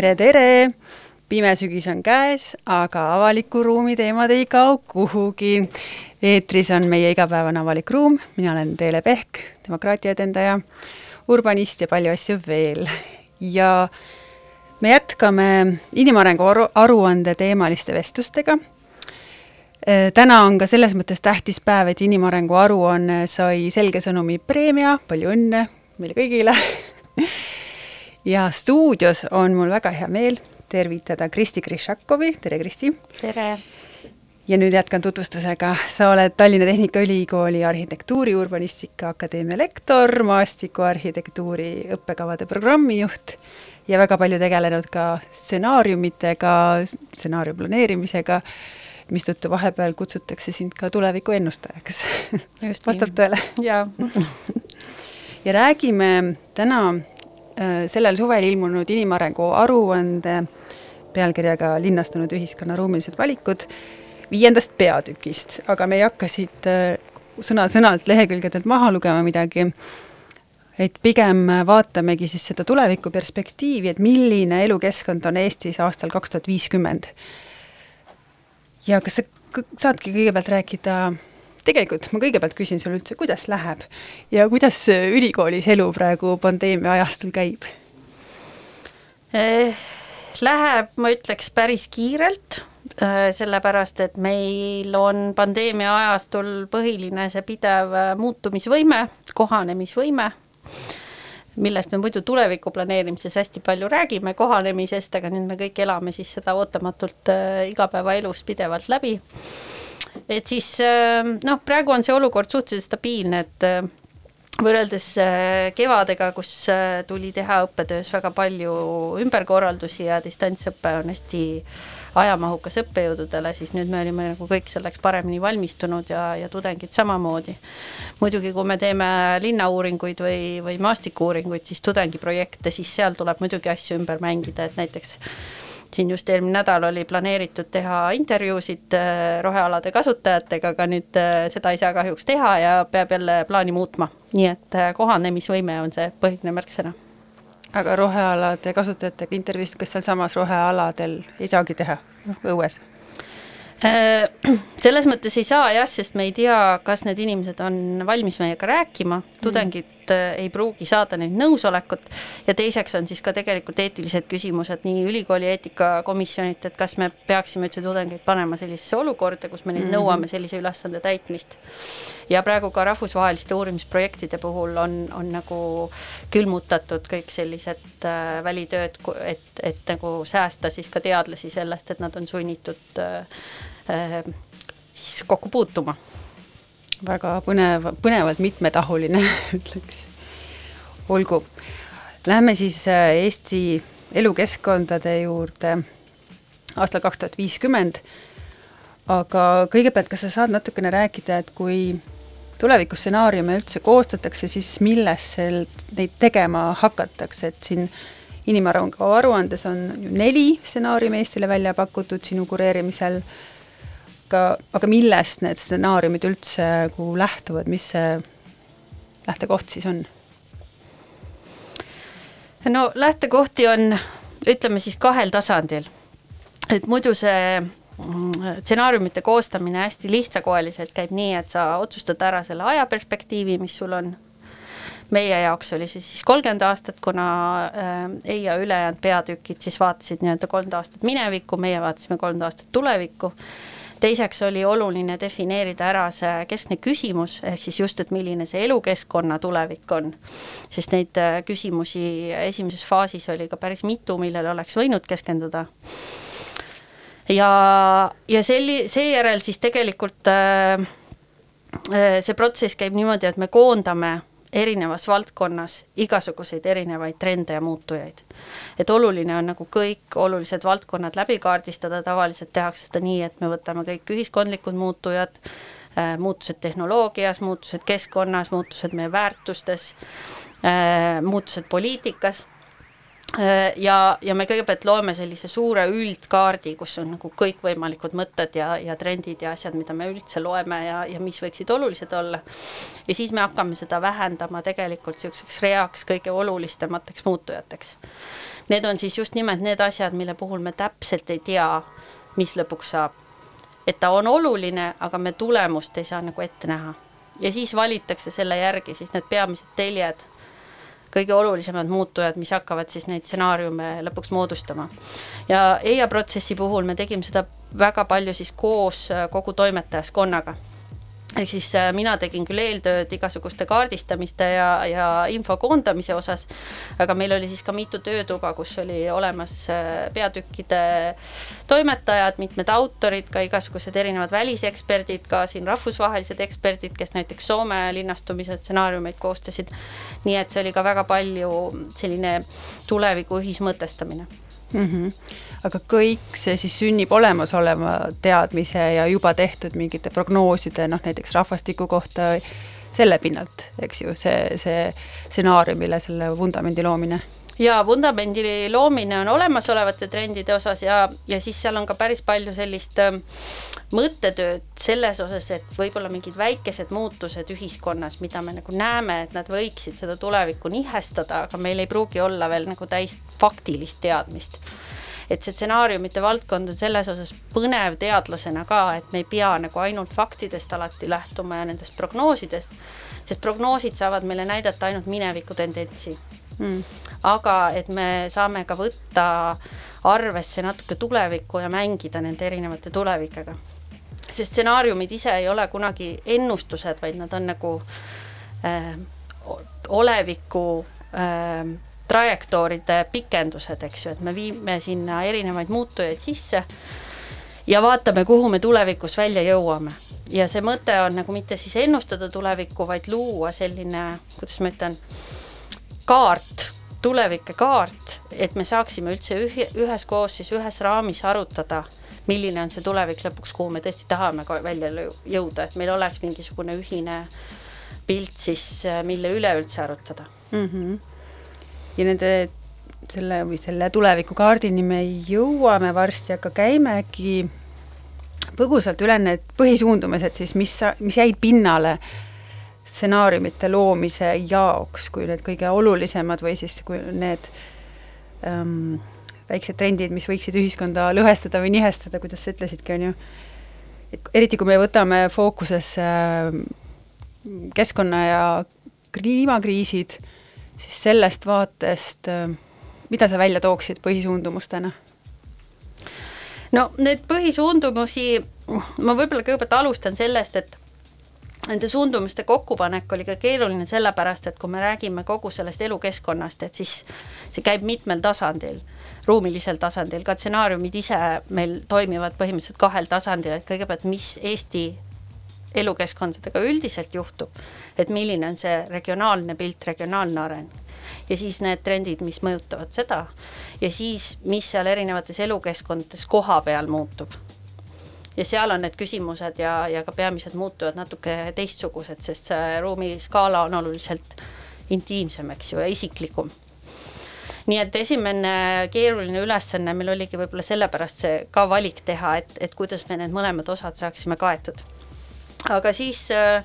tere, tere! pime sügis on käes, aga avaliku ruumi teemad ei kao kuhugi. eetris on meie igapäevane avalik ruum, mina olen Teele Pehk, demokraatia edendaja, urbanist ja palju asju veel. ja me jätkame inimarengu aru, aruande teemaliste vestlustega. täna on ka selles mõttes tähtis päev, et inimarengu aruanne sai selge sõnumi preemia, palju õnne meile kõigile ja stuudios on mul väga hea meel tervitada Kristi Krišakovi, tere Kristi! tere! ja nüüd jätkan tutvustusega, sa oled Tallinna Tehnikaülikooli Arhitektuuri Urbanistika Akadeemia lektor, maastikuarhitektuuri õppekavade programmijuht ja väga palju tegelenud ka stsenaariumitega, stsenaariumi planeerimisega, mistõttu vahepeal kutsutakse sind ka tuleviku ennustajaks. vastab tõele? jaa ja räägime täna sellel suvel ilmunud inimarengu aruande pealkirjaga Linnastunud ühiskonna ruumilised valikud viiendast peatükist, aga me ei hakka siit äh, sõna-sõnalt lehekülgedelt maha lugema midagi, et pigem vaatamegi siis seda tulevikuperspektiivi, et milline elukeskkond on Eestis aastal kaks tuhat viiskümmend. ja kas sa saadki kõigepealt rääkida tegelikult ma kõigepealt küsin sulle üldse, kuidas läheb ja kuidas ülikoolis elu praegu pandeemia ajastul käib eh,? Läheb, ma ütleks, päris kiirelt eh,, sellepärast et meil on pandeemia ajastul põhiline see pidev eh, muutumisvõime, kohanemisvõime, millest me muidu tuleviku planeerimises hästi palju räägime, kohanemisest, aga nüüd me kõik elame siis seda ootamatult eh, igapäevaelus pidevalt läbi et siis ähm, noh, praegu on see olukord suhteliselt stabiilne, et äh, võrreldes äh, kevadega, kus äh, tuli teha õppetöös väga palju ümberkorraldusi ja distantsõpe on hästi ajamahukas õppejõududele, siis nüüd me olime nagu kõik selleks paremini valmistunud ja, ja tudengid samamoodi. muidugi, kui me teeme linnauuringuid või, või maastikuuuringuid, siis tudengiprojekte, siis seal tuleb muidugi asju ümber mängida, et näiteks siin just eelmine nädal oli planeeritud teha intervjuusid äh, rohealade kasutajatega, aga nüüd äh, seda ei saa kahjuks teha ja peab jälle plaani muutma. nii et äh, kohanemisvõime on see põhiline märksõna. aga rohealade kasutajatega intervjuusid, kas sealsamas rohealadel ei saagi teha, õues? selles mõttes ei saa jah, sest me ei tea, kas need inimesed on valmis meiega rääkima, tudengid tegelikult äh, ei pruugi saada neilt nõusolekut ja teiseks on siis ka tegelikult eetilised küsimused nii ülikooli eetikakomisjonilt, et kas me peaksime üldse tudengeid panema sellisesse olukorda, kus me neid mm -hmm. nõuame sellise ülesande täitmist. ja praegu ka rahvusvaheliste uurimisprojektide puhul on, on nagu külmutatud kõik sellised äh, välitööd, et, et nagu säästa siis ka teadlasi sellest, et nad on sunnitud äh, äh, siis kokku puutuma väga põnev, põnevalt mitmetahuline ütleks. olgu, lähme siis äh, Eesti elukeskkondade juurde. Aastal kaks tuhat viiskümmend, aga kõigepealt, kas sa saad natukene rääkida, et kui tulevikustsenaariume üldse koostatakse, siis milles sel, neid tegema hakatakse, et siin inimarengu aruandes on ju neli stsenaariumi Eestile välja pakutud sinu kureerimisel aga, aga millest need stsenaariumid üldse nagu lähtuvad, mis see lähtekoht siis on? no lähtekohti on, ütleme siis kahel tasandil. et muidu see mm, stsenaariumite koostamine hästi lihtsakoeliselt käib nii, et sa otsustad ära selle ajaperspektiivi, mis sul on. meie jaoks oli see siis kolmkümmend aastat, kuna äh, ei ja ülejäänud peatükid siis vaatasid nii-öelda kolmkümmend aastat minevikku, meie vaatasime kolmkümmend aastat tulevikku teiseks oli oluline defineerida ära see keskne küsimus, ehk siis just, et milline see elukeskkonna tulevik on. sest neid äh, küsimusi esimeses faasis oli ka päris mitu, millele oleks võinud keskenduda. ja, ja selli-, seejärel siis tegelikult äh, äh see protsess käib niimoodi, et me koondame erinevas valdkonnas igasuguseid erinevaid trende ja muutujaid. et oluline on nagu kõik olulised valdkonnad läbi kaardistada, tavaliselt tehakse seda nii, et me võtame kõik ühiskondlikud muutujad, äh, muutused tehnoloogias, muutused keskkonnas, muutused meie väärtustes, äh, muutused poliitikas ja, ja me kõigepealt loeme sellise suure üldkaardi, kus on nagu kõikvõimalikud mõtted ja, ja trendid ja asjad, mida me üldse loeme ja, ja mis võiksid olulised olla. ja siis me hakkame seda vähendama tegelikult niisuguseks reaks kõige olulisemateks muutujateks. Need on siis just nimelt need asjad, mille puhul me täpselt ei tea, mis lõpuks saab. et ta on oluline, aga me tulemust ei saa nagu ette näha. ja siis valitakse selle järgi siis need peamised teljed kõige olulisemad muutujad, mis hakkavad siis neid stsenaariume lõpuks moodustama. ja EIA protsessi puhul me tegime seda väga palju siis koos äh, kogu toimetajaskonnaga ehk siis äh, mina tegin küll eeltööd igasuguste kaardistamiste ja, ja info koondamise osas, aga meil oli siis ka mitu töötuba, kus oli olemas äh, peatükkide toimetajad, mitmed autorid, ka igasugused erinevad väliseksperdid, ka siin rahvusvahelised eksperdid, kes näiteks Soome linnastumise stsenaariumeid koostasid. nii et see oli ka väga palju selline tuleviku ühismõtestamine mm. -hmm. aga kõik see siis sünnib olemasoleva teadmise ja juba tehtud mingite prognooside, noh näiteks rahvastiku kohta, selle pinnalt, eks ju, see, see stsenaariumile selle vundamendi loomine ja vundamendi loomine on olemasolevate trendide osas ja, ja siis seal on ka päris palju sellist äh, mõttetööd selles osas, et võib-olla mingid väikesed muutused ühiskonnas, mida me nagu näeme, et nad võiksid seda tulevikku nihestada, aga meil ei pruugi olla veel nagu täis faktilist teadmist. Et see stsenaariumite valdkond on selles osas põnev teadlasena ka, et me ei pea nagu ainult faktidest alati lähtuma ja nendest prognoosidest, sest prognoosid saavad meile näidata ainult mineviku tendentsi. Mm.. aga et me saame ka võtta arvesse natuke tulevikku ja mängida nende erinevate tulevikega. Sest stsenaariumid ise ei ole kunagi ennustused, vaid nad on nagu äh, oleviku äh, trajektooride pikendused, eks ju, et me viime sinna erinevaid muutujaid sisse ja vaatame, kuhu me tulevikus välja jõuame. ja see mõte on nagu mitte siis ennustada tulevikku, vaid luua selline, kuidas ma ütlen, kaart, tulevike kaart, et me saaksime üldse ühe, üheskoos siis ühes raamis arutada, milline on see tulevik lõpuks, kuhu me tõesti tahame välja jõuda, et meil oleks mingisugune ühine pilt siis, mille üle üldse arutada mm. -hmm. ja nende selle või selle tulevikukaardini me jõuame varsti, aga käime äkki põgusalt üle need põhisuundumised siis, mis, mis jäid pinnale äh, stsenaariumite loomise jaoks, kui need kõige olulisemad või siis kui need ähm, väiksed trendid, mis võiksid ühiskonda lõhestada või nihestada, kuidas sa ütlesidki, on ju, et eriti kui me võtame fookusesse äh, keskkonna ja kliimakriisid, siis sellest vaatest mida sa välja tooksid põhisuundumustena? no need põhisuundumusi, ma võib-olla kõigepealt alustan sellest, et nende suundumuste kokkupanek oli ka keeruline sellepärast, et kui me räägime kogu sellest elukeskkonnast, et siis see käib mitmel tasandil, ruumilisel tasandil, ka stsenaariumid ise meil toimivad põhimõtteliselt kahel tasandil, et kõigepealt, mis Eesti elukeskkondadega üldiselt juhtub, et milline on see regionaalne pilt, regionaalne areng. Ja siis need trendid, mis mõjutavad seda. Ja siis, mis seal erinevates elukeskkondades koha peal muutub ja seal on need küsimused ja, ja ka peamised muutujad natuke teistsugused, sest see ruumiskaala on oluliselt intiimsem, eks ju, ja isiklikum. nii et esimene keeruline ülesanne meil oligi võib-olla sellepärast see ka valik teha, et, et kuidas me need mõlemad osad saaksime kaetud. aga siis Äh,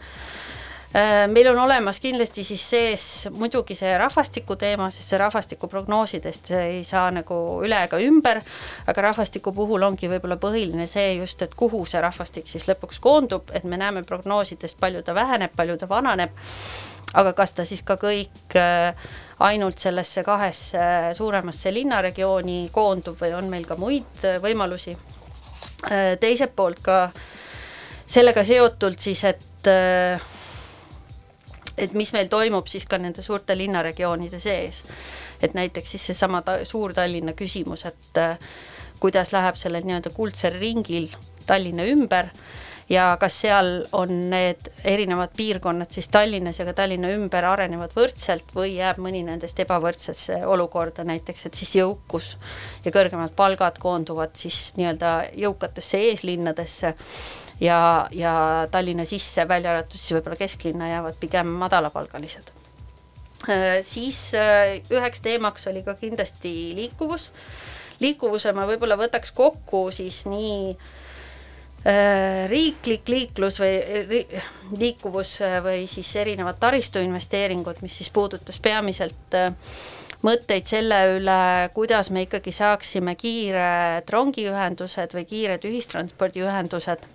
meil on olemas kindlasti siis sees muidugi see rahvastiku teema, sest see rahvastikuprognoosidest ei saa nagu üle ega ümber, aga rahvastiku puhul ongi võib-olla põhiline see just, et kuhu see rahvastik siis lõpuks koondub, et me näeme prognoosidest, palju ta väheneb, palju ta vananeb, aga kas ta siis ka kõik äh, ainult sellesse kahesse suuremasse linnaregiooni koondub või on meil ka muid äh, võimalusi. teiselt poolt ka sellega seotult siis, et et mis meil toimub siis ka nende suurte linnaregioonide sees. et näiteks siis seesama ta, Suur-Tallinna küsimus, et äh, kuidas läheb sellel nii-öelda kuldsel ringil Tallinna ümber ja kas seal on need erinevad piirkonnad siis Tallinnas ja ka Tallinna ümber arenevad võrdselt või jääb mõni nendest ebavõrdsesse olukorda näiteks, et siis jõukus ja kõrgemad palgad koonduvad siis nii-öelda jõukatesse eeslinnadesse ja, ja Tallinna sisse, välja arvatud siis võib-olla kesklinna, jäävad pigem madalapalgalised. siis üheks teemaks oli ka kindlasti liikuvus. liikuvuse ma võib-olla võtaks kokku siis nii äh, Äh, riiklik liiklus või ri, liikuvus äh, või siis erinevad taristuinvesteeringud, mis siis puudutas peamiselt äh, mõtteid selle üle, kuidas me ikkagi saaksime kiired rongiühendused või kiired ühistranspordiühendused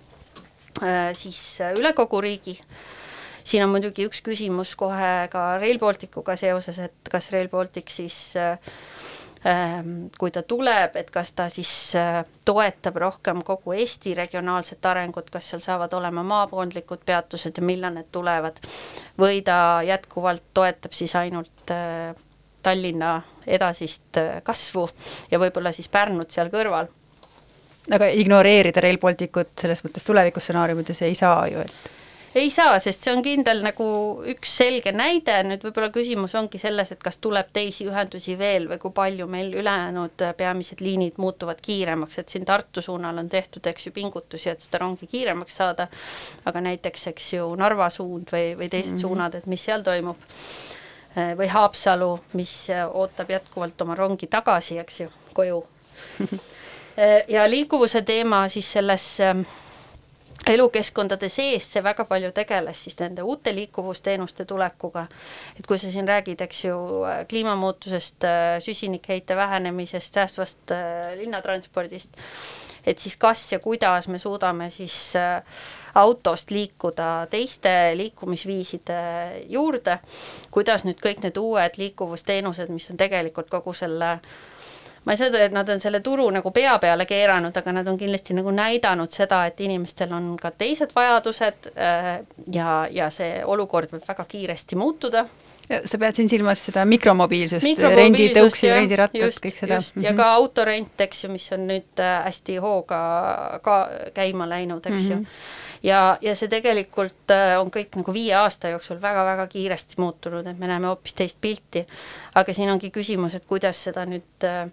siis üle kogu riigi. siin on muidugi üks küsimus kohe ka Rail Balticuga seoses, et kas Rail Baltic siis äh, Ehm, kui ta tuleb, et kas ta siis äh, toetab rohkem kogu Eesti regionaalset arengut, kas seal saavad olema maakondlikud peatused ja millal need tulevad, või ta jätkuvalt toetab siis ainult äh, Tallinna edasist äh, kasvu ja võib-olla siis Pärnut seal kõrval. Aga ignoreerida Rail Balticut selles mõttes tulevikustsenaariumides ei saa ju, et ei saa, sest see on kindel nagu üks selge näide, nüüd võib-olla küsimus ongi selles, et kas tuleb teisi ühendusi veel või kui palju meil ülejäänud peamised liinid muutuvad kiiremaks, et siin Tartu suunal on tehtud, eks ju, pingutusi, et seda rongi kiiremaks saada, aga näiteks, eks ju, Narva suund või, või teised mm -hmm. suunad, et mis seal toimub, või Haapsalu, mis ootab jätkuvalt oma rongi tagasi, eks ju, koju ja liikuvuse teema siis selles elukeskkondade sees see väga palju tegeles siis nende uute liikuvusteenuste tulekuga, et kui sa siin räägid, eks ju, kliimamuutusest, süsinikheite vähenemisest, säästvast äh, linnatranspordist, et siis kas ja kuidas me suudame siis äh, autost liikuda teiste liikumisviiside juurde, kuidas nüüd kõik need uued liikuvusteenused, mis on tegelikult kogu selle äh, ma ei saa öelda, et nad on selle turu nagu pea peale keeranud, aga nad on kindlasti nagu näidanud seda, et inimestel on ka teised vajadused äh, ja, ja see olukord võib väga kiiresti muutuda sa pead siin silmas seda mikromobiilsust, renditõuksi, rendirattad, kõik seda? just mm, -hmm. ja ka autorent, eks ju, mis on nüüd äh, hästi hooga ka käima läinud, eks mm -hmm. ju mhm ja, ja see tegelikult äh, on kõik nagu viie aasta jooksul väga-väga kiiresti muutunud, et me näeme hoopis teist pilti. aga siin ongi küsimus, et kuidas seda nüüd äh,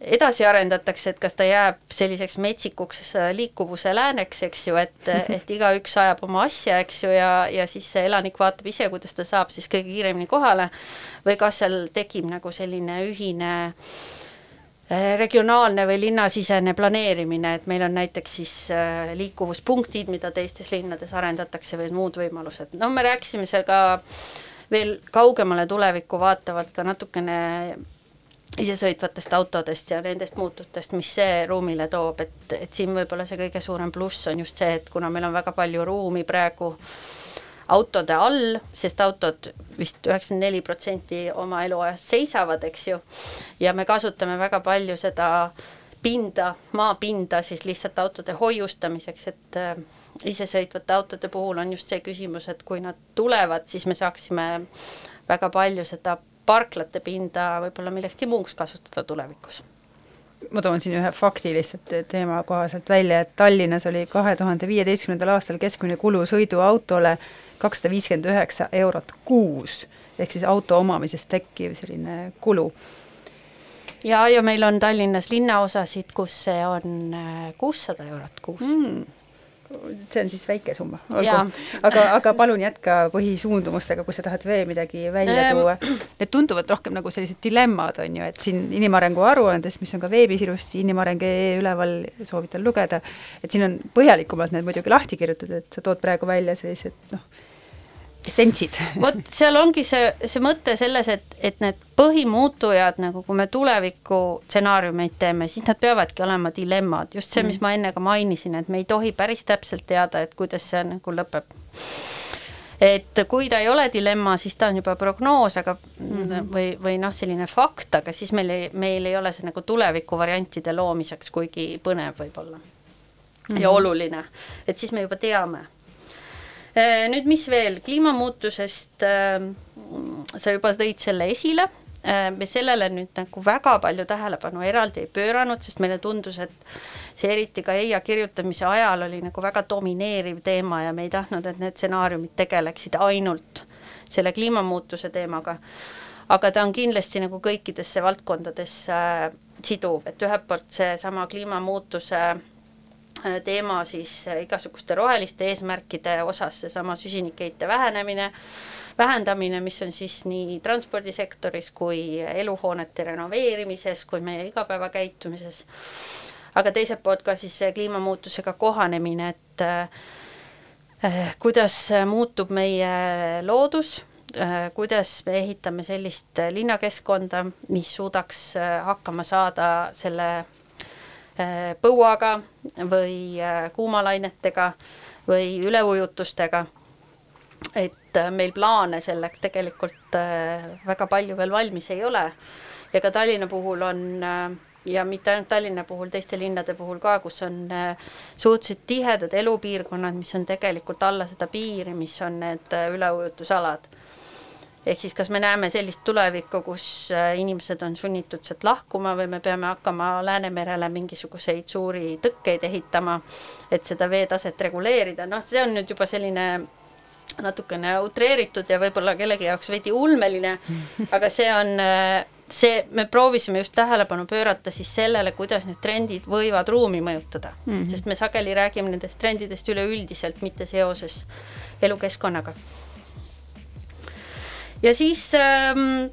edasi arendatakse, et kas ta jääb selliseks metsikuks äh, liikuvuse lääneks, eks ju, et, et igaüks ajab oma asja, eks ju, ja, ja siis see elanik vaatab ise, kuidas ta saab siis kõige kiiremini kohale või kas seal tekib nagu selline ühine äh, Äh, regionaalne või linnasisene planeerimine, et meil on näiteks siis äh, liikuvuspunktid, mida teistes linnades arendatakse või muud võimalused, no me rääkisime seal ka veel kaugemale tulevikku vaatavalt ka natukene isesõitvatest autodest ja nendest muutustest, mis see ruumile toob, et, et siin võib-olla see kõige suurem pluss on just see, et kuna meil on väga palju ruumi praegu äh, autode all, sest autod vist üheksakümmend neli protsenti oma eluajast seisavad, eks ju, ja me kasutame väga palju seda pinda, maapinda siis lihtsalt autode hoiustamiseks, et äh, isesõitvate autode puhul on just see küsimus, et kui nad tulevad, siis me saaksime väga palju seda parklate pinda võib-olla millekski muuks kasutada tulevikus ma toon siin ühe fakti lihtsalt teema kohaselt välja, et Tallinnas oli kahe tuhande viieteistkümnendal aastal keskmine kulu sõiduautole kakssada viiskümmend üheksa eurot kuus, ehk siis auto omamisest tekkiv selline kulu. ja, ja meil on Tallinnas linnaosasid, kus see on äh, kuussada eurot kuus. Mm see on siis väike summa, olgu. aga, aga palun jätka põhisuundumustega, kui sa tahad veel midagi välja ehm. tuua. Need tunduvad rohkem nagu sellised dilemmad, on ju, et siin inimarengu aruandes, mis on ka veebis ilusti inimareng.ee üleval, soovitan lugeda, et siin on põhjalikumalt need muidugi lahti kirjutatud, et sa tood praegu välja sellised noh, essentsid. vot seal ongi see, see mõte selles, et, et need põhimuutujad nagu, kui me tuleviku stsenaariumeid teeme, siis nad peavadki olema dilemmad, just see, mis mm. ma enne ka mainisin, et me ei tohi päris täpselt teada, et kuidas see nagu lõpeb. et kui ta ei ole dilemma, siis ta on juba prognoos, aga mm -hmm. või, või noh, selline fakt, aga siis meil ei, meil ei ole see nagu tulevikuvariantide loomiseks kuigi põnev võib-olla mm -hmm. ja oluline, et siis me juba teame nüüd, mis veel, kliimamuutusest äh, sa juba tõid selle esile, äh, me sellele nüüd nagu väga palju tähelepanu eraldi ei pööranud, sest meile tundus, et see eriti ka EIA kirjutamise ajal oli nagu väga domineeriv teema ja me ei tahtnud, et need stsenaariumid tegeleksid ainult selle kliimamuutuse teemaga. aga ta on kindlasti nagu kõikidesse valdkondadesse siduv, et ühelt poolt seesama kliimamuutuse teema siis igasuguste roheliste eesmärkide osas, seesama süsinikheite vähenemine, vähendamine, mis on siis nii transpordisektoris kui eluhoonete renoveerimises kui meie igapäevakäitumises. aga teiselt poolt ka siis see kliimamuutusega kohanemine, et äh, kuidas muutub meie loodus äh,, kuidas me ehitame sellist linnakeskkonda, mis suudaks äh, hakkama saada selle äh, põuaga või äh, kuumalainetega või üleujutustega et äh, meil plaane selleks tegelikult äh, väga palju veel valmis ei ole. ja ka Tallinna puhul on äh, ja mitte ainult Tallinna puhul, teiste linnade puhul ka, kus on suhteliselt tihedad elupiirkonnad, mis on tegelikult alla seda piiri, mis on need üleujutusalad. Ehk siis kas me näeme sellist tulevikku, kus inimesed on sunnitud sealt lahkuma või me peame hakkama Läänemerele mingisuguseid suuri tõkkeid ehitama, et seda veetaset reguleerida, noh, see on nüüd juba selline natukene utreeritud ja võib-olla kellegi jaoks veidi ulmeline, aga see on see, me proovisime just tähelepanu pöörata siis sellele, kuidas need trendid võivad ruumi mõjutada mm, -hmm. sest me sageli räägime nendest trendidest üleüldiselt, mitte seoses elukeskkonnaga. Ja siis ähm,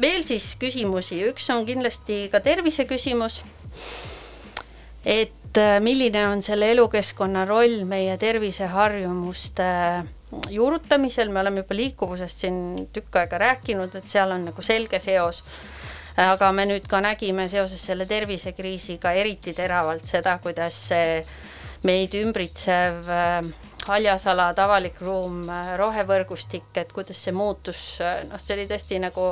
veel siis küsimusi, üks on kindlasti ka terviseküsimus, et et äh, milline on selle elukeskkonna roll meie terviseharjumuste juurutamisel, me oleme juba liikuvusest siin tükk aega rääkinud, et seal on nagu selge seos, aga me nüüd ka nägime seoses selle tervisekriisiga eriti teravalt seda, kuidas see meid ümbritsev äh, haljasalad, avalik ruum, äh, rohevõrgustik, et kuidas see muutus, noh, see oli tõesti nagu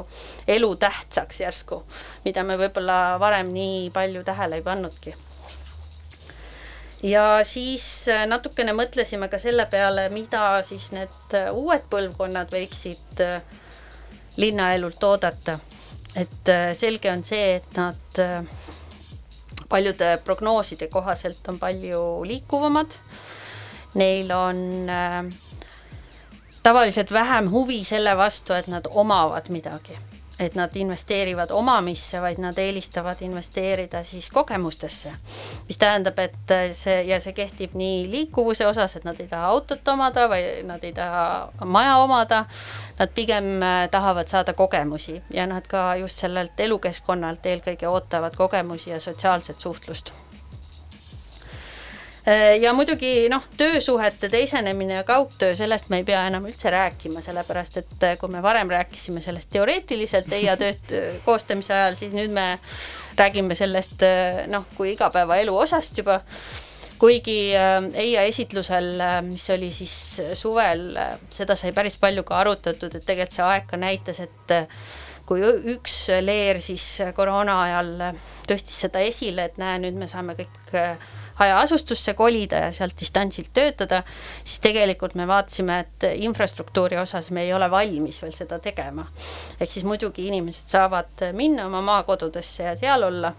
elutähtsaks järsku, mida me võib-olla varem nii palju tähele ei pannudki ja siis äh, natukene mõtlesime ka selle peale, mida siis need äh, uued põlvkonnad võiksid äh, linnaelult oodata. et selge on see, et nad paljude prognooside kohaselt on palju liikuvamad. Neil on tavaliselt vähem huvi selle vastu, et nad omavad midagi et nad investeerivad omamisse, vaid nad eelistavad investeerida siis kogemustesse. mis tähendab, et see ja see kehtib nii liikuvuse osas, et nad ei taha autot omada või nad ei taha maja omada. Nad pigem äh, tahavad saada kogemusi ja nad ka just sellelt elukeskkonnalt eelkõige ootavad kogemusi ja sotsiaalset suhtlust Äh, ja muidugi noh, töösuhete teisenemine ja kaugtöö, sellest me ei pea enam üldse rääkima, sellepärast et äh, kui me varem rääkisime sellest teoreetiliselt EIA tööd koostamise ajal, siis nüüd me räägime sellest äh, noh, kui igapäevaelu osast juba. Kuigi EIA esitlusel, mis oli siis suvel, seda sai päris palju ka arutatud, et tegelikult see aeg ka näitas, et kui üks leer siis koroona ajal tõstis seda esile, et näe, nüüd me saame kõik hajaasustusse kolida ja sealt distantsilt töötada, siis tegelikult me vaatasime, et infrastruktuuri osas me ei ole valmis veel seda tegema. ehk siis muidugi inimesed saavad minna oma maakodudesse ja seal olla,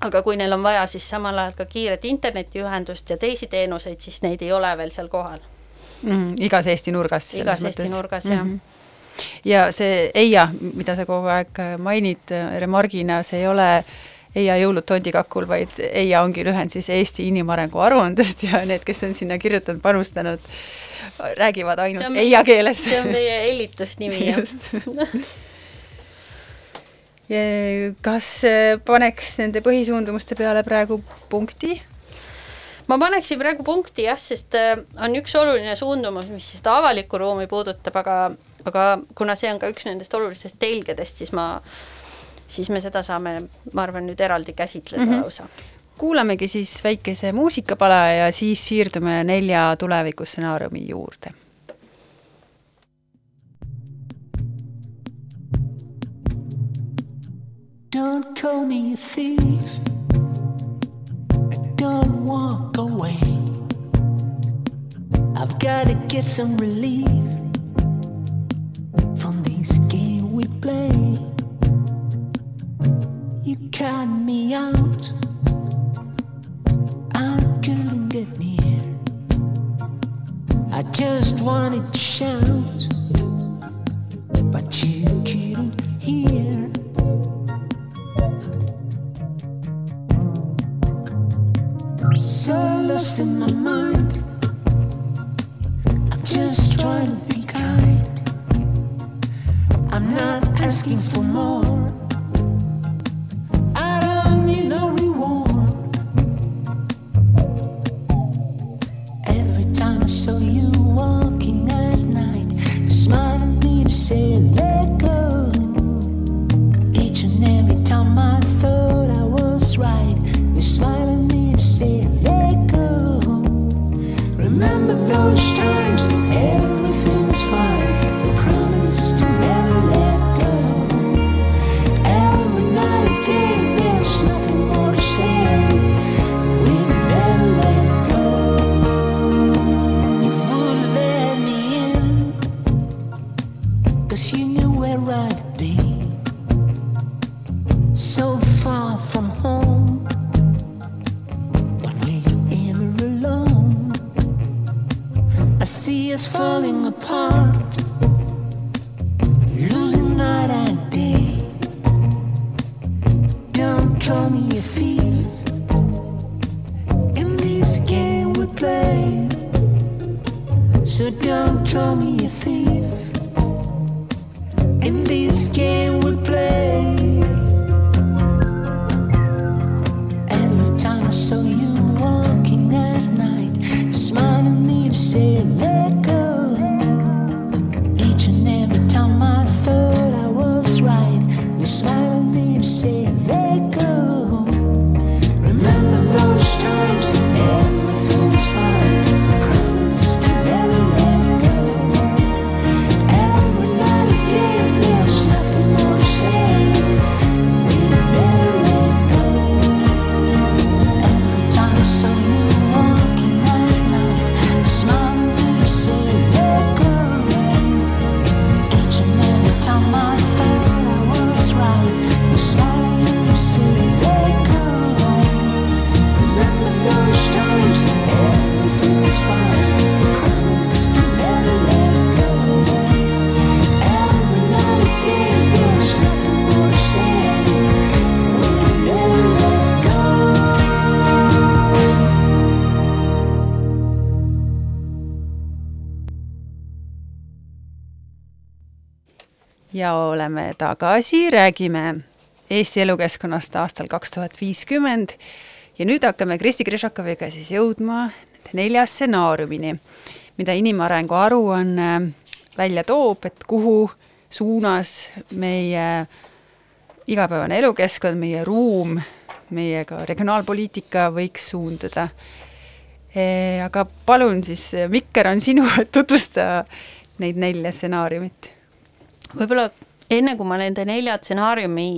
aga kui neil on vaja siis samal ajal ka kiiret internetiühendust ja teisi teenuseid, siis neid ei ole veel seal kohal mm,. igas Eesti nurgas. igas mõttes. Eesti nurgas mm, -hmm. jah mhm. ja see EIA, mida sa kogu aeg mainid remargina, see ei ole EIA jõulud tondikakul, vaid EIA ongi lühend siis Eesti inimarengu aruandest ja need, kes on sinna kirjutanud, panustanud, räägivad ainult on, EIA keeles. see on meie hellitusnimi, jah kas äh, paneks nende põhisuundumuste peale praegu punkti? ma paneksin praegu punkti jah, sest äh, on üks oluline suundumus, mis seda avalikku ruumi puudutab, aga, aga kuna see on ka üks nendest olulistest telgedest, siis ma siis me seda saame, ma arvan, nüüd eraldi käsitleda mm -hmm. lausa. kuulamegi siis väikese muusikapala ja siis siirdume nelja tulevikustsenaariumi juurde. Don't call me a thief. I don't walk away. I've got to get some relief from this game we play. You cut me out. I couldn't get near. I just wanted to shout, but you couldn't hear. So lost in my mind. I'm just trying to be kind. I'm not asking for more. Ja oleme tagasi, räägime Eesti elukeskkonnast aastal kaks tuhat viiskümmend. Ja nüüd hakkame Kristi Krišakoviga siis jõudma nelja stsenaariumini, mida inimarengu aruanne välja toob, et kuhu suunas meie igapäevane elukeskkond, meie ruum, meie ka regionaalpoliitika võiks suunduda. aga palun siis, Mikker on sinu, et tutvusta neid nelja stsenaariumit võib-olla enne kui ma nende nelja stsenaariumi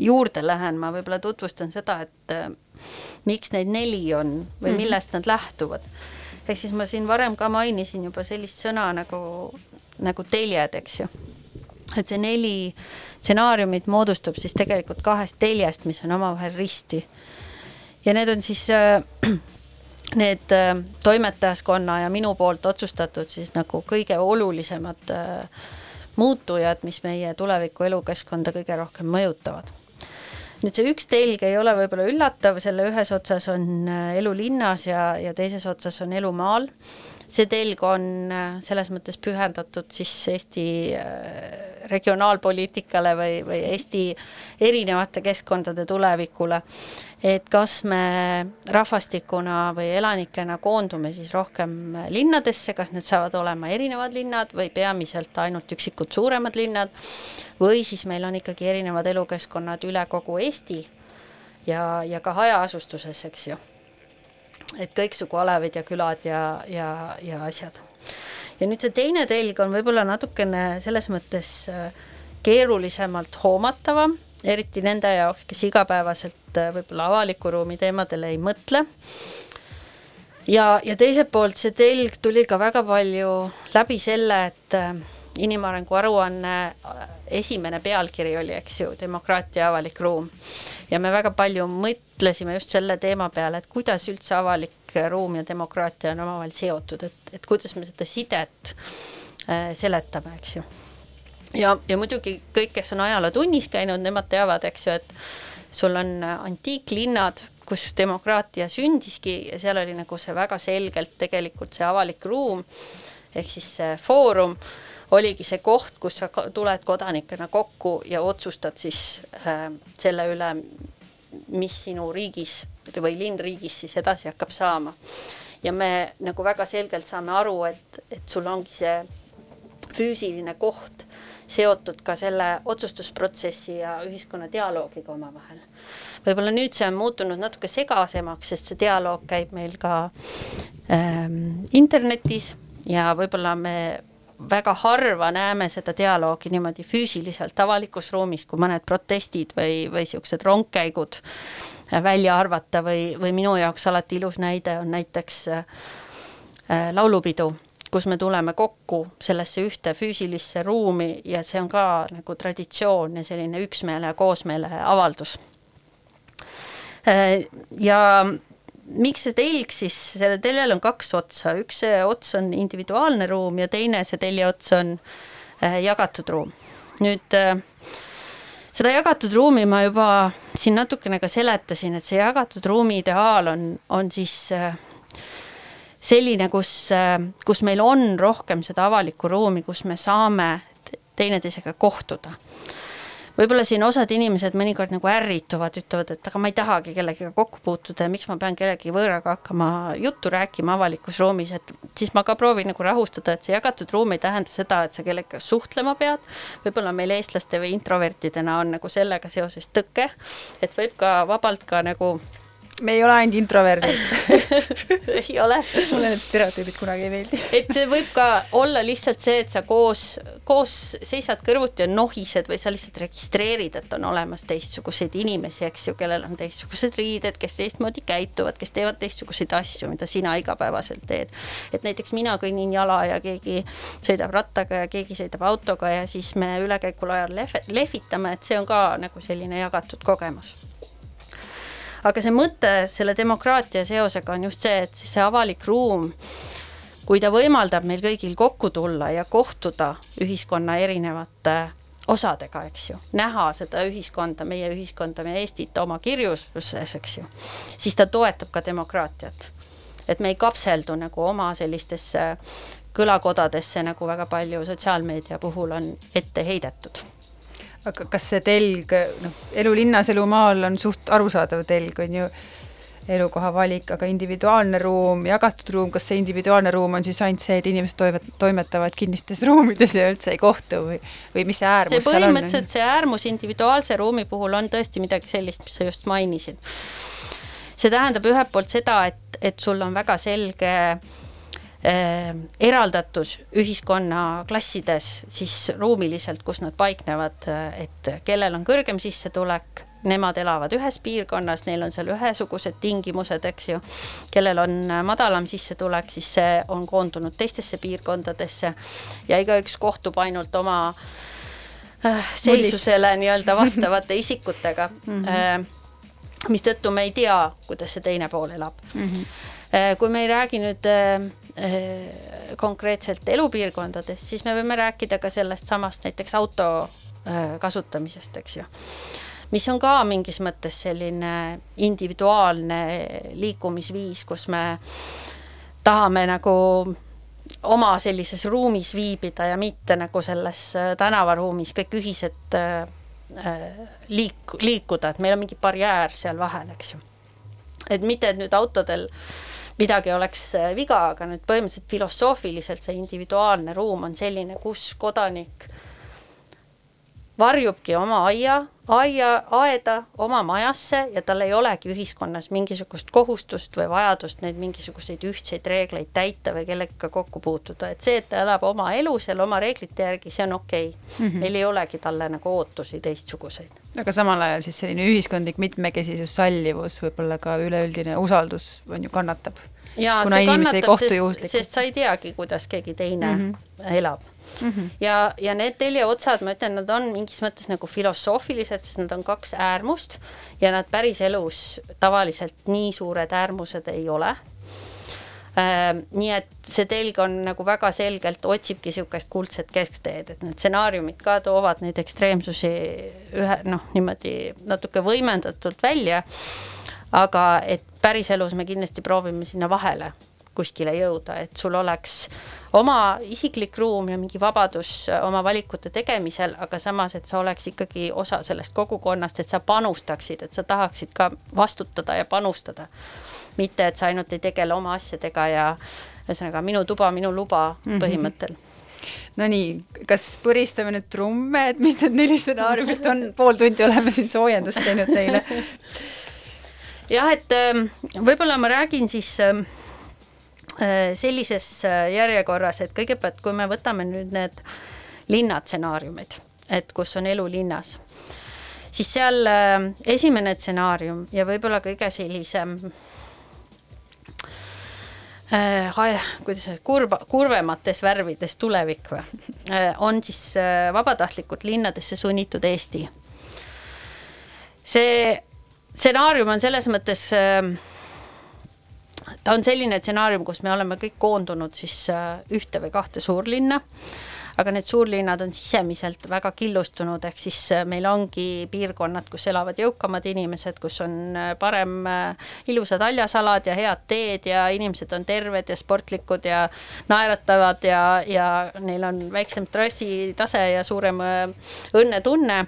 juurde lähen, ma võib-olla tutvustan seda, et äh, miks neid neli on või Mhm. millest nad lähtuvad. ehk siis ma siin varem ka mainisin juba sellist sõna nagu, nagu teljed, eks ju. et see neli stsenaariumit moodustub siis tegelikult kahest teljest, mis on omavahel risti. ja need on siis äh, need äh, toimetajaskonna ja minu poolt otsustatud siis nagu kõige olulisemad äh, muutujad, mis meie tuleviku elukeskkonda kõige rohkem mõjutavad. nüüd see üks telg ei ole võib-olla üllatav, selle ühes otsas on äh, elu linnas ja, ja teises otsas on elu maal. see telg on äh, selles mõttes pühendatud siis Eesti äh, regionaalpoliitikale või, või Eesti erinevate keskkondade tulevikule. et kas me rahvastikuna või elanikena koondume siis rohkem linnadesse, kas need saavad olema erinevad linnad või peamiselt ainult üksikud suuremad linnad või siis meil on ikkagi erinevad elukeskkonnad üle kogu Eesti ja, ja ka hajaasustuses, eks ju. et kõiksugu alevid ja külad ja, ja, ja asjad ja nüüd see teine telg on võib-olla natukene selles mõttes äh, keerulisemalt hoomatavam, eriti nende jaoks, kes igapäevaselt äh, võib-olla avaliku ruumi teemadele ei mõtle. ja, ja teiselt poolt see telg tuli ka väga palju läbi selle, et äh, inimarengu aruanne äh, esimene pealkiri oli, eks ju, demokraatia avalik ruum. ja me väga palju mõtlesime just selle teema peale, et kuidas üldse avalik ruum ja demokraatia on omavahel seotud, et, et kuidas me seda sidet äh, seletame, eks ju. ja, ja muidugi kõik, kes on ajalootunnis käinud, nemad teavad, eks ju, et sul on äh, antiiklinnad, kus demokraatia sündiski ja seal oli nagu see väga selgelt tegelikult see avalik ruum ehk siis see foorum oligi see koht, kus sa tuled kodanikena kokku ja otsustad siis äh, selle üle, mis sinu riigis või linnriigis siis edasi hakkab saama. ja me nagu väga selgelt saame aru, et, et sul ongi see füüsiline koht seotud ka selle otsustusprotsessi ja ühiskonna dialoogiga omavahel. võib-olla nüüd see on muutunud natuke segasemaks, sest see dialoog käib meil ka ähm, internetis ja võib-olla me väga harva näeme seda dialoogi niimoodi füüsiliselt avalikus ruumis, kui mõned protestid või, või niisugused rongkäigud välja arvata või, või minu jaoks alati ilus näide on näiteks äh, laulupidu, kus me tuleme kokku sellesse ühte füüsilisse ruumi ja see on ka nagu traditsioon ja selline üksmeele ja koosmeele avaldus. Äh, ja miks see telg siis, sellel teljel on kaks otsa, üks see ots on individuaalne ruum ja teine see telje ots on äh, jagatud ruum. nüüd äh, seda jagatud ruumi ma juba siin natukene ka seletasin, et see jagatud ruumi ideaal on, on siis äh, selline, kus, kus meil on rohkem seda avalikku ruumi, kus me saame teineteisega kohtuda võib-olla siin osad inimesed mõnikord nagu ärrituvad, ütlevad, et aga ma ei tahagi kellegagi kokku puutuda ja miks ma pean kellegi võõraga hakkama juttu rääkima avalikus ruumis, et siis ma ka proovin nagu rahustada, et see jagatud ruum ei tähenda seda, et sa kellegagi suhtlema pead. võib-olla meil eestlaste või introvertidena on nagu sellega seoses tõke, et võib ka vabalt ka nagu me ei ole ainult introverdid ei ole. mulle need stereotüübid kunagi ei meeldi. et see võib ka olla lihtsalt see, et sa koos, koos seisad kõrvuti ja nohised või sa lihtsalt registreerid, et on olemas teistsuguseid inimesi, eks ju, kellel on teistsugused riided, kes teistmoodi käituvad, kes teevad teistsuguseid asju, mida sina igapäevaselt teed. et näiteks mina kõnnin jala ja keegi sõidab rattaga ja keegi sõidab autoga ja siis me ülekäigul ajal lehv-, lehvitame, et see on ka nagu selline jagatud kogemus aga see mõte selle demokraatia seosega on just see, et siis see avalik ruum, kui ta võimaldab meil kõigil kokku tulla ja kohtuda ühiskonna erinevate osadega, eks ju, näha seda ühiskonda, meie ühiskonda, meie Eestit oma kirjuses, eks ju, siis ta toetab ka demokraatiat. et me ei kapseldu nagu oma sellistesse kõlakodadesse, nagu väga palju sotsiaalmeedia puhul on ette heidetud aga kas see telg, noh, elu linnas, elu maal on suht arusaadav telg, on ju, elukoha valik, aga individuaalne ruum, jagatud ruum, kas see individuaalne ruum on siis ainult see, et inimesed toimet-, toimetavad kinnistes ruumides ja üldse ei kohtu või, või mis see äärmus see seal on? põhimõtteliselt see äärmus individuaalse ruumi puhul on tõesti midagi sellist, mis sa just mainisid. see tähendab ühelt poolt seda, et, et sul on väga selge äh, eraldatus ühiskonnaklassides siis ruumiliselt, kus nad paiknevad, et kellel on kõrgem sissetulek, nemad elavad ühes piirkonnas, neil on seal ühesugused tingimused, eks ju. kellel on madalam sissetulek, siis see on koondunud teistesse piirkondadesse ja igaüks kohtub ainult oma äh, seisusele nii-öelda vastavate isikutega mm. -hmm. mistõttu me ei tea, kuidas see teine pool elab mm. -hmm. kui me ei räägi nüüd konkreetselt elupiirkondades, siis me võime rääkida ka sellest samast näiteks auto äh, kasutamisest, eks ju. mis on ka mingis mõttes selline individuaalne liikumisviis, kus me tahame nagu oma sellises ruumis viibida ja mitte nagu selles äh, tänavaruumis kõik ühiselt liik-, liikuda, et meil on mingi barjäär seal vahel, eks ju. et mitte, et nüüd autodel äh, midagi oleks äh, viga, aga nüüd põhimõtteliselt filosoofiliselt see individuaalne ruum on selline, kus kodanik varjubki oma aia, aia, aeda oma majasse ja tal ei olegi ühiskonnas mingisugust kohustust või vajadust neid mingisuguseid ühtseid reegleid täita või kellegagi kokku puutuda, et see, et ta elab oma elu seal oma reeglite järgi, see on okei okay. mm. -hmm. meil ei olegi talle nagu ootusi teistsuguseid. aga samal ajal siis selline ühiskondlik mitmekesisus, sallivus, võib-olla ka üleüldine usaldus on ju kannatab. kuna inimesed ei kohtu juhuslikult. sest sa ei teagi, kuidas keegi teine mm -hmm. elab mm. -hmm. ja, ja need teljeotsad, ma ütlen, nad on mingis mõttes nagu filosoofilised, sest nad on kaks äärmust ja nad päriselus tavaliselt nii suured äärmused ei ole äh,. nii et see telg on nagu väga selgelt otsibki niisugust kuldset keskteed, et need stsenaariumid ka toovad neid ekstreemsusi ühe noh, niimoodi natuke võimendatult välja. aga et päriselus me kindlasti proovime sinna vahele kuskile jõuda, et sul oleks oma isiklik ruum ja mingi vabadus äh, oma valikute tegemisel, aga samas, et sa oleks ikkagi osa sellest kogukonnast, et sa panustaksid, et sa tahaksid ka vastutada ja panustada. mitte, et sa ainult ei tegele oma asjadega ja ühesõnaga minu tuba, minu luba mm -hmm. põhimõttel Nonii, kas põristame nüüd trumme, et mis need neli stsenaariumit on, pool tundi oleme siin soojendust teinud teile jah, et ähm, võib-olla ma räägin siis ähm, äh, sellises äh, järjekorras, et kõigepealt, kui me võtame nüüd need linnatsenaariumid, et kus on elu linnas, siis seal äh, esimene stsenaarium ja võib-olla kõige sellisem äh, kuidas kurba, kurvemates värvides tulevik või äh,, on siis äh, vabatahtlikult linnadesse sunnitud Eesti. see stsenaarium on selles mõttes äh, ta on selline stsenaarium, kus me oleme kõik koondunud siis äh, ühte või kahte suurlinna aga need suurlinnad on sisemiselt väga killustunud, ehk siis äh, meil ongi piirkonnad, kus elavad jõukamad inimesed, kus on äh, parem äh, ilusad haljasalad ja head teed ja inimesed on terved ja sportlikud ja naeratavad ja, ja neil on väiksem trassitase ja suurem õnnetunne.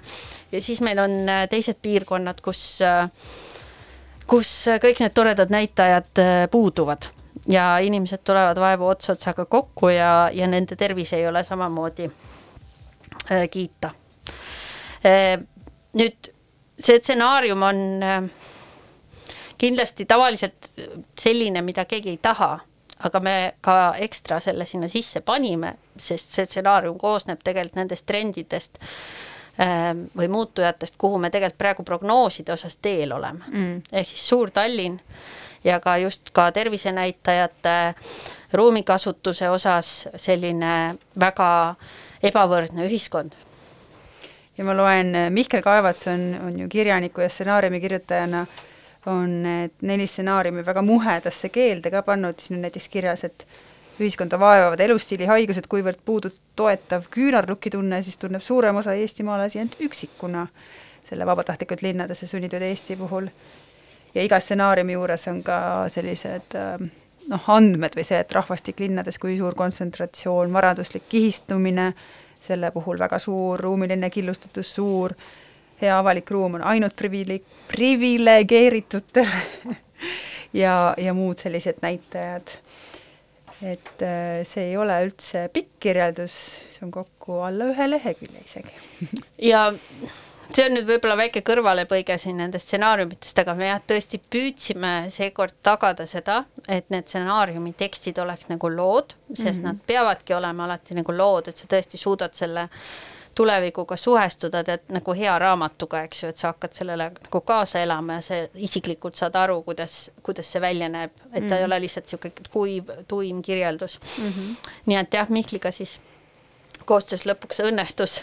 ja siis meil on teised piirkonnad, kus kus kõik need toredad näitajad puuduvad ja inimesed tulevad vaevu ots otsaga kokku ja, ja nende tervis ei ole samamoodi äh, kiita äh,. nüüd see stsenaarium on äh, kindlasti tavaliselt selline, mida keegi ei taha, aga me ka ekstra selle sinna sisse panime, sest see stsenaarium koosneb tegelikult nendest trendidest äh, või muutujatest, kuhu me tegelikult praegu prognooside osas teel oleme. Mm.. ehk siis Suur-Tallinn ja ka just ka tervisenäitajate ruumikasutuse osas selline väga ebavõrdne ühiskond. Ja ma loen, Mihkel Kaevats on, on ju kirjaniku ja stsenaariumi kirjutajana, on need neli stsenaariumi väga muhedasse keelde ka pannud, siin on näiteks kirjas, et ühiskonda vaevavad elustiilihaigused, kuivõrd puudub toetav küünarnukitunne, siis tunneb suurem osa eestimaalasi end üksikuna selle vabatahtlikult linnadesse sunnitud Eesti puhul ja iga stsenaariumi juures on ka sellised ähm, noh, andmed või see, et rahvastik linnades, kui suur kontsentratsioon, varanduslik kihistumine, selle puhul väga suur, ruumiline killustatus suur, hea avalik ruum on ainult privile-, priviligeeritutel ja, ja muud sellised näitajad. Et äh, see ei ole üldse pikk kirjeldus, see on kokku alla ühe lehekülje isegi ja see on nüüd võib-olla väike kõrvalepõige siin nendest stsenaariumitest, aga me jah, tõesti püüdsime seekord tagada seda, et need stsenaariumi tekstid oleks nagu lood, sest mm -hmm. nad peavadki olema alati nagu lood, et sa tõesti suudad selle tulevikuga suhestuda, tead nagu hea raamatuga, eks ju, et sa hakkad sellele nagu kaasa elama ja sa isiklikult saad aru, kuidas, kuidas see välja näeb, et ta mm -hmm. ei mhm. ole lihtsalt niisugune kuiv, tuim kirjeldus mm. -hmm. nii et jah, Mihkliga siis koostöös lõpuks õnnestus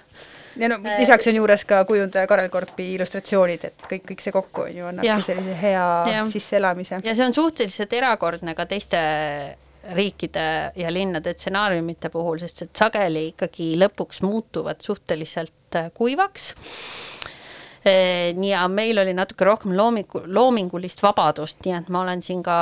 ja no äh, lisaks on juures ka kujundaja Karel Korpi illustratsioonid, et kõik, kõik see kokku on ju, annabki sellise hea ja. sisseelamise. ja see on suhteliselt erakordne ka teiste riikide ja linnade stsenaariumite puhul, sest et sageli ikkagi lõpuks muutuvad suhteliselt äh, kuivaks. Äh, ja meil oli natuke rohkem loomingu, loomingulist vabadust, nii et ma olen siin ka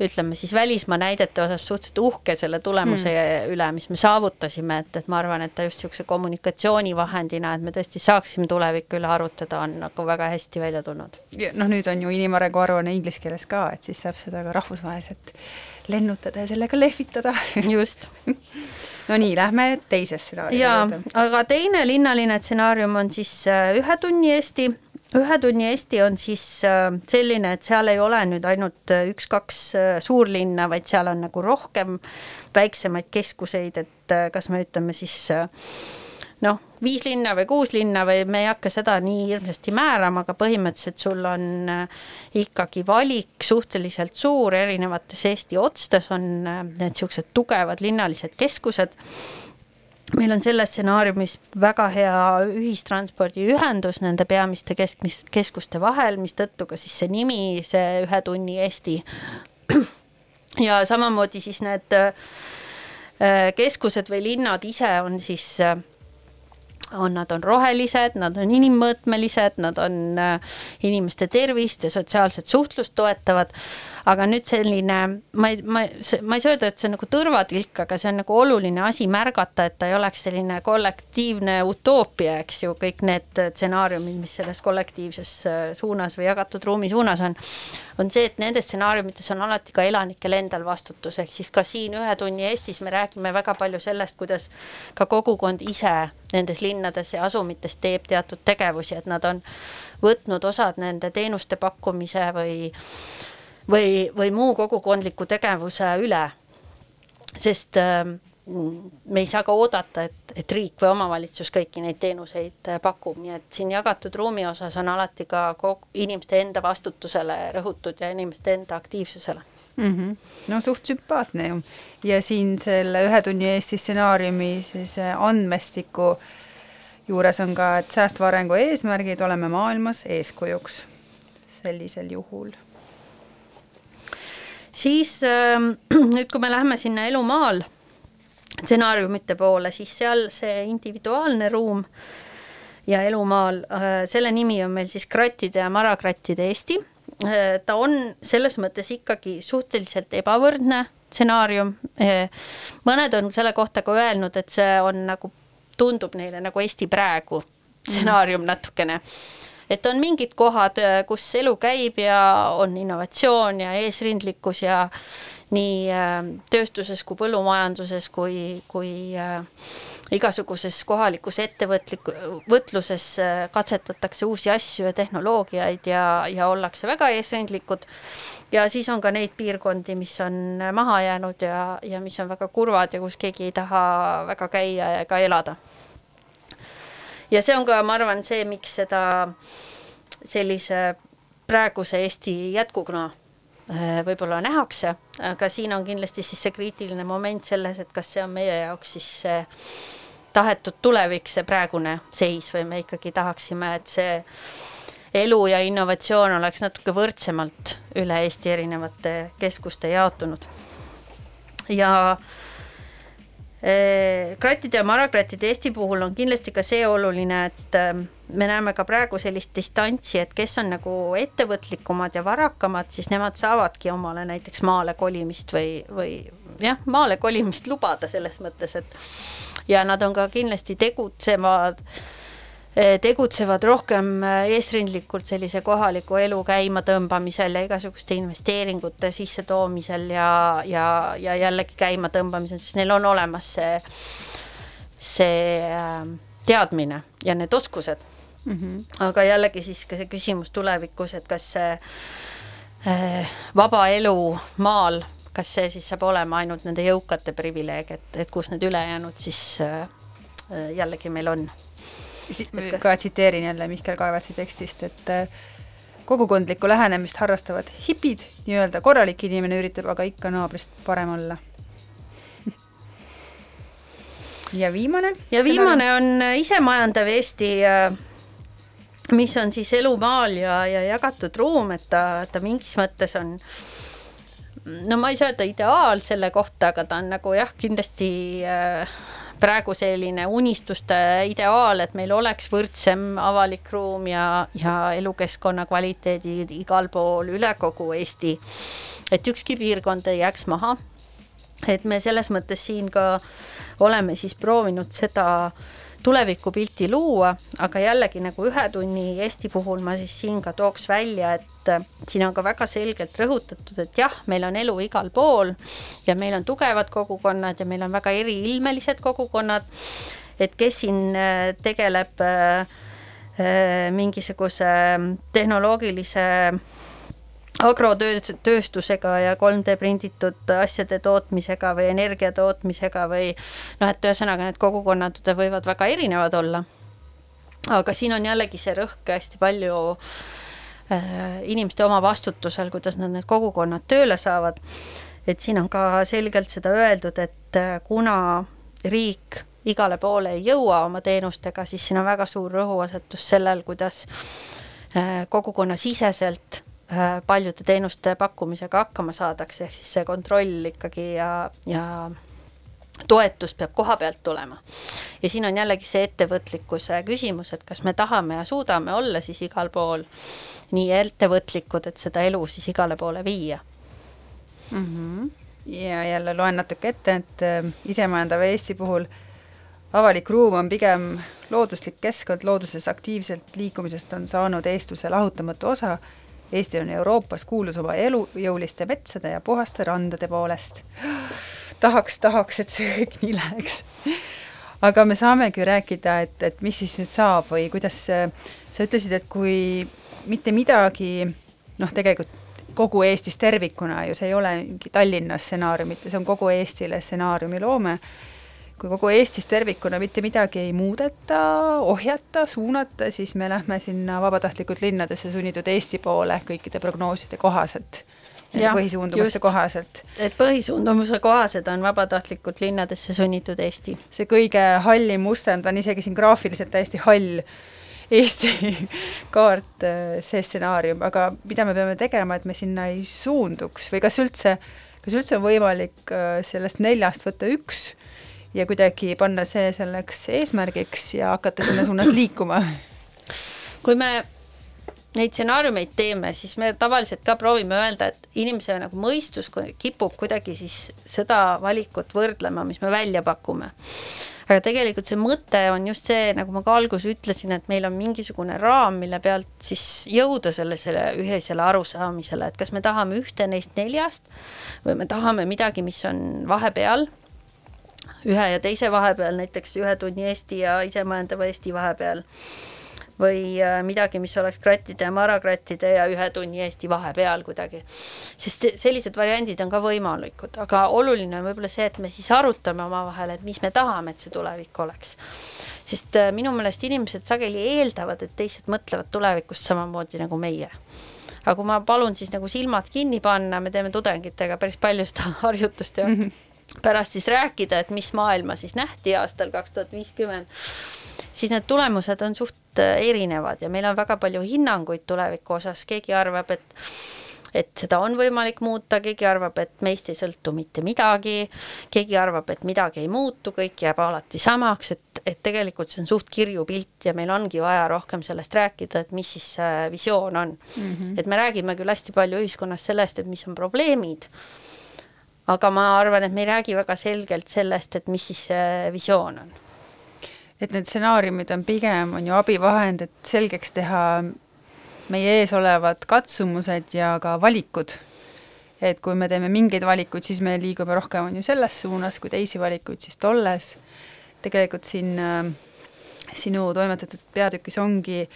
ütleme siis välismaa näidete osas suhteliselt uhke selle tulemuse mm. üle, mis me saavutasime, et, et ma arvan, et ta just niisuguse kommunikatsioonivahendina, et me tõesti saaksime tuleviku üle arutada, on nagu väga hästi välja tulnud. noh, nüüd on ju inimarengu aruanne inglise keeles ka, et siis saab seda ka rahvusvaheliselt lennutada ja sellega lehvitada. just no nii, lähme teise stsenaariumi juurde. aga teine linnaline stsenaarium on siis äh, ühe tunni Eesti ühe tunni Eesti on siis äh, selline, et seal ei ole nüüd ainult äh, üks-kaks äh, suurlinna, vaid seal on nagu rohkem väiksemaid keskuseid, et kas me ütleme siis noh, viis linna või kuus linna või me ei hakka seda nii hirmsasti määrama, aga põhimõtteliselt sul on ikkagi valik suhteliselt suur, erinevates Eesti otstes on need niisugused tugevad linnalised keskused meil on selles stsenaariumis väga hea ühistranspordiühendus nende peamiste keskmis, keskuste vahel, mistõttu ka siis see nimi, see Ühe tunni Eesti. ja samamoodi siis need äh, keskused või linnad ise on siis äh, on, nad on rohelised, nad on inimmõõtmelised, nad on äh, inimeste tervist ja sotsiaalset suhtlust toetavad, aga nüüd selline, ma ei, ma, ma ei saa öelda, et see on nagu tõrvatilk, aga see on nagu oluline asi märgata, et ta ei oleks selline kollektiivne utoopia, eks ju, kõik need stsenaariumid, mis selles kollektiivses äh, suunas või jagatud ruumi suunas on, on see, et nendes stsenaariumites on alati ka elanikel endal vastutus, ehk siis ka siin Ühe tunni Eestis me räägime väga palju sellest, kuidas ka kogukond ise nendes linnades ja asumites teeb teatud tegevusi, et nad on võtnud osad nende teenuste pakkumise või või, või muu kogukondliku tegevuse üle. sest äh, me ei saa ka oodata, et, et riik või omavalitsus kõiki neid teenuseid äh, pakub, nii et siin jagatud ruumi osas on alati ka kogu, inimeste enda vastutusele rõhutud ja inimeste enda aktiivsusele mm. -hmm. no suht sümpaatne ju. ja siin selle Ühe tunni Eesti stsenaariumi siis andmestiku juures on ka, et säästva arengu eesmärgid oleme maailmas eeskujuks sellisel juhul siis äh, nüüd, kui me läheme sinna elumaal stsenaariumite poole, siis seal see individuaalne ruum ja elumaal äh,, selle nimi on meil siis krattide ja marakrattide Eesti äh,. ta on selles mõttes ikkagi suhteliselt ebavõrdne stsenaarium äh,. mõned on selle kohta ka öelnud, et see on nagu, tundub neile nagu Eesti praegu stsenaarium mm. Et on mingid kohad, äh, kus elu käib ja on innovatsioon ja eesrindlikkus ja nii äh, tööstuses kui põllumajanduses kui, kui äh, igasuguses kohalikus ettevõtlik-, võtluses katsetatakse uusi asju ja tehnoloogiaid ja, ja ollakse väga eesrindlikud. ja siis on ka neid piirkondi, mis on maha jäänud ja, ja mis on väga kurvad ja kus keegi ei taha väga käia ega elada ja see on ka, ma arvan, see, miks seda sellise praeguse Eesti jätkuna äh, võib-olla nähakse, aga siin on kindlasti siis see kriitiline moment selles, et kas see on meie jaoks siis see tahetud tulevik, see praegune seis või me ikkagi tahaksime, et see elu ja innovatsioon oleks natuke võrdsemalt üle Eesti erinevate keskuste jaotunud. ja Äh, krattide ja marakrattide Eesti puhul on kindlasti ka see oluline, et ähm, me näeme ka praegu sellist distantsi, et kes on nagu ettevõtlikumad ja varakamad, siis nemad saavadki omale näiteks maale kolimist või, või jah, maale kolimist lubada selles mõttes, et ja nad on ka kindlasti tegutsevad äh, tegutsevad rohkem eh, eesrindlikult sellise kohaliku elu käimatõmbamisel ja igasuguste investeeringute sissetoomisel ja, ja, ja jällegi käimatõmbamisel, sest neil on olemas see, see ähm, teadmine ja need oskused mm. -hmm. aga jällegi siis ka see küsimus tulevikus, et kas see äh, vaba elu maal, kas see siis saab olema ainult nende jõukate privileeg, et, et kus need ülejäänud siis äh, jällegi meil on ka tsiteerin jälle Mihkel Kaevatsi tekstist, et äh, kogukondlikku lähenemist harrastavad hipid, nii-öelda korralik inimene üritab aga ikka naabrist parem olla ja viimane? ja viimane on äh, isemajandav Eesti, äh, mis on siis elu maal ja, ja jagatud ruum, et ta, ta mingis mõttes on no ma ei saa öelda ideaal selle kohta, aga ta on nagu jah, kindlasti äh, praegu selline unistuste ideaal, et meil oleks võrdsem avalik ruum ja, ja elukeskkonna kvaliteedid igal pool üle kogu Eesti. et ükski piirkond ei jääks maha. et me selles mõttes siin ka oleme siis proovinud seda tulevikupilti luua, aga jällegi nagu ühe tunni Eesti puhul ma siis siin ka tooks välja, et äh, siin on ka väga selgelt rõhutatud, et jah, meil on elu igal pool ja meil on tugevad kogukonnad ja meil on väga eriilmelised kogukonnad, et kes siin äh, tegeleb äh, mingisuguse tehnoloogilise agrotööstusega ja 3D prinditud asjade tootmisega või energia tootmisega või noh, et ühesõnaga need kogukonnad võivad väga erinevad olla. aga siin on jällegi see rõhk hästi palju äh, inimeste oma vastutusel, kuidas nad need kogukonnad tööle saavad. et siin on ka selgelt seda öeldud, et äh, kuna riik igale poole ei jõua oma teenustega, siis siin on väga suur rõhuasetus sellel, kuidas äh, kogukonnasiseselt paljude teenuste pakkumisega hakkama saadakse, ehk siis see kontroll ikkagi ja, ja toetus peab koha pealt tulema. ja siin on jällegi see ettevõtlikkuse küsimus, et kas me tahame ja suudame olla siis igal pool nii ettevõtlikud, et seda elu siis igale poole viia mm. -hmm. ja jälle loen natuke ette, et äh, isemajandava Eesti puhul avalik ruum on pigem looduslik keskkond, looduses aktiivselt liikumisest on saanud eestluse lahutamatu osa. Eesti on Euroopas kuulus oma elujõuliste metsade ja puhaste randade poolest. tahaks, tahaks, et see kõik nii läheks aga me saamegi rääkida, et, et mis siis nüüd saab või kuidas sa ütlesid, et kui mitte midagi noh, tegelikult kogu Eestis tervikuna ju, see ei ole mingi Tallinna stsenaariumite, see on kogu Eestile stsenaariumi loome, kui kogu Eestis tervikuna mitte midagi ei muudeta, ohjata, suunata, siis me lähme sinna vabatahtlikult linnadesse sunnitud Eesti poole kõikide prognooside kohaselt. põhisuundumuste kohaselt. et põhisuundumuse kohaselt on vabatahtlikult linnadesse sunnitud Eesti. see kõige hallim mustern, ta on isegi siin graafiliselt täiesti hall Eesti kaart, äh, see stsenaarium, aga mida me peame tegema, et me sinna ei suunduks või kas üldse, kas üldse on võimalik äh, sellest neljast võtta üks ja kuidagi panna see selleks eesmärgiks ja hakata sinna suunas liikuma? kui me neid stsenaariumeid teeme, siis me tavaliselt ka proovime öelda, et inimese nagu mõistus kipub kuidagi siis seda valikut võrdlema, mis me välja pakume aga tegelikult see mõte on just see, nagu ma ka alguses ütlesin, et meil on mingisugune raam, mille pealt siis jõuda sellisele ühisele arusaamisele, et kas me tahame ühte neist neljast või me tahame midagi, mis on vahepeal, ühe ja teise vahepeal, näiteks ühe tunni Eesti ja isemajandava Eesti vahepeal või äh, midagi, mis oleks krattide ja marakrattide ja ühe tunni Eesti vahepeal kuidagi. sest sellised variandid on ka võimalikud, aga oluline on võib-olla see, et me siis arutame omavahel, et mis me tahame, et see tulevik oleks. sest äh, minu meelest inimesed sageli eeldavad, et teised mõtlevad tulevikust samamoodi nagu meie aga kui ma palun siis nagu silmad kinni panna, me teeme tudengitega päris palju seda harjutust ja mm -hmm. Pärast siis rääkida, et mis maailma siis nähti aastal kaks tuhat viiskümmend siis need tulemused on suht äh, erinevad ja meil on väga palju hinnanguid tuleviku osas, keegi arvab, et et seda on võimalik muuta, keegi arvab, et meist ei sõltu mitte midagi, keegi arvab, et midagi ei muutu, kõik jääb alati samaks, et, et tegelikult see on suht kirju pilt ja meil ongi vaja rohkem sellest rääkida, et mis siis see visioon on mm. -hmm. et me räägime küll hästi palju ühiskonnas sellest, et mis on probleemid, aga ma arvan, et me ei räägi väga selgelt sellest, et mis siis see visioon on et need stsenaariumid on pigem, on ju abivahend, et selgeks teha meie ees olevad katsumused ja ka valikud. et kui me teeme mingeid valikuid, siis me liigume rohkem, on ju, selles suunas, kui teisi valikuid, siis tolles. tegelikult siin äh, sinu toimetatud peatükis ongi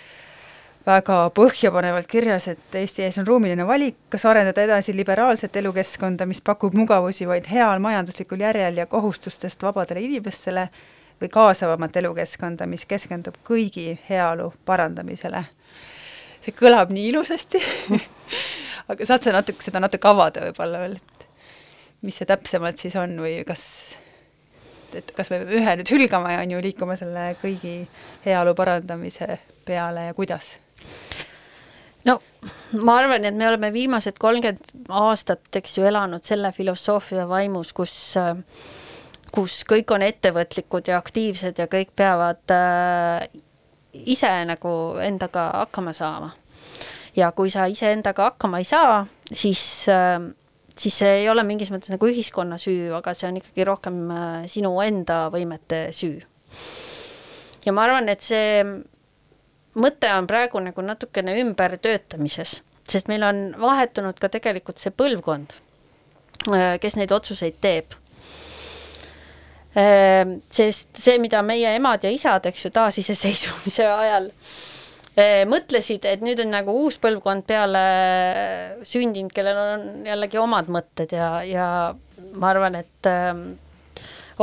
väga põhjapanevalt kirjas, et Eesti ees on ruumiline valik, kas arendada edasi liberaalset elukeskkonda, mis pakub mugavusi vaid heal majanduslikul järjel ja kohustustest vabadele inimestele või kaasavamat elukeskkonda, mis keskendub kõigi heaolu parandamisele. see kõlab nii ilusasti aga saad sa natuke, seda natuke avada võib-olla veel, et mis see täpsemalt siis on või kas, et kas me ühe nüüd hülgama ja on ju liikuma selle kõigi heaolu parandamise peale ja kuidas? No ma arvan, et me oleme viimased kolmkümmend aastat, eks ju, elanud selle filosoofia vaimus, kus äh, kus kõik on ettevõtlikud ja aktiivsed ja kõik peavad äh, ise nagu endaga hakkama saama. ja kui sa iseendaga hakkama ei saa, siis äh, siis see ei ole mingis mõttes nagu ühiskonna süü, aga see on ikkagi rohkem äh, sinu enda võimete süü. ja ma arvan, et see mõte on praegu nagu natukene ümbertöötamises, sest meil on vahetunud ka tegelikult see põlvkond, äh, kes neid otsuseid teeb Ehm, sest see, mida meie emad ja isad, eks ju, taasiseseisvumise ajal eh, mõtlesid, et nüüd on nagu uus põlvkond peale sündinud, kellel on jällegi omad mõtted ja, ja ma arvan, et äh,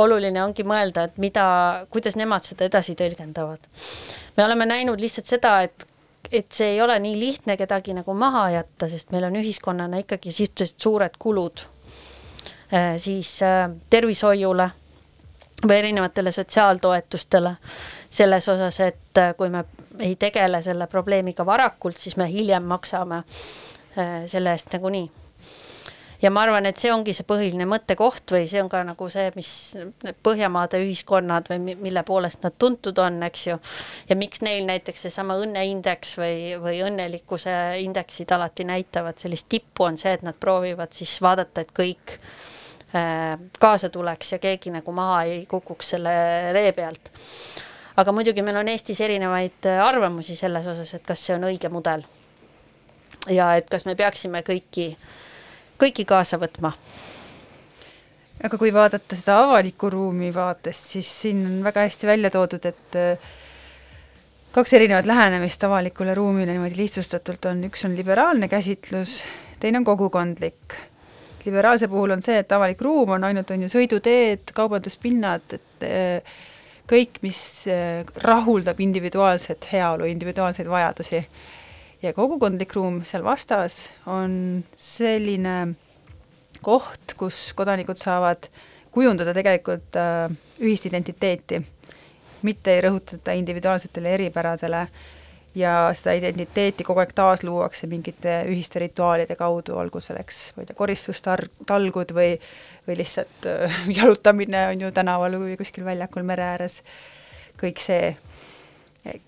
oluline ongi mõelda, et mida, kuidas nemad seda edasi tõlgendavad. Me oleme näinud lihtsalt seda, et et see ei ole nii lihtne kedagi nagu maha jätta, sest meil on ühiskonnana ikkagi suhteliselt suured kulud äh, siis äh, tervishoiule või erinevatele sotsiaaltoetustele selles osas, et äh, kui me ei tegele selle probleemiga varakult, siis me hiljem maksame selle eest nagunii. Ja ma arvan, et see ongi see põhiline mõttekoht või see on ka nagu see, mis Põhjamaade ühiskonnad või mi- mille poolest nad tuntud on, eks ju. ja miks neil näiteks seesama õnneindeks või, või õnnelikkuse indeksid alati näitavad sellist tippu, on see, et nad proovivad siis vaadata, et kõik äh, kaasa tuleks ja keegi nagu maha ei kukuks selle ree pealt. aga muidugi meil on Eestis erinevaid äh, arvamusi selles osas, et kas see on õige mudel. ja et kas me peaksime kõiki kõiki kaasa võtma. aga kui vaadata seda avaliku ruumi vaatest, siis siin on väga hästi välja toodud, et äh, kaks erinevat lähenemist avalikule ruumile niimoodi lihtsustatult on, üks on liberaalne käsitlus, teine on kogukondlik. liberaalse puhul on see, et avalik ruum on ainult, on ju, sõiduteed, kaubanduspinnad, et äh, kõik, mis äh, rahuldab individuaalset heaolu, individuaalseid vajadusi ja kogukondlik ruum seal vastas on selline koht, kus kodanikud saavad kujundada tegelikult äh, ühist identiteeti, mitte ei rõhutata individuaalsetele eripäradele ja seda identiteeti kogu aeg taasluuakse mingite ühiste rituaalide kaudu, olgu selleks, ma ei tea, koristustalgud või, või lihtsalt äh, jalutamine on ju tänaval või kuskil väljakul mere ääres, kõik see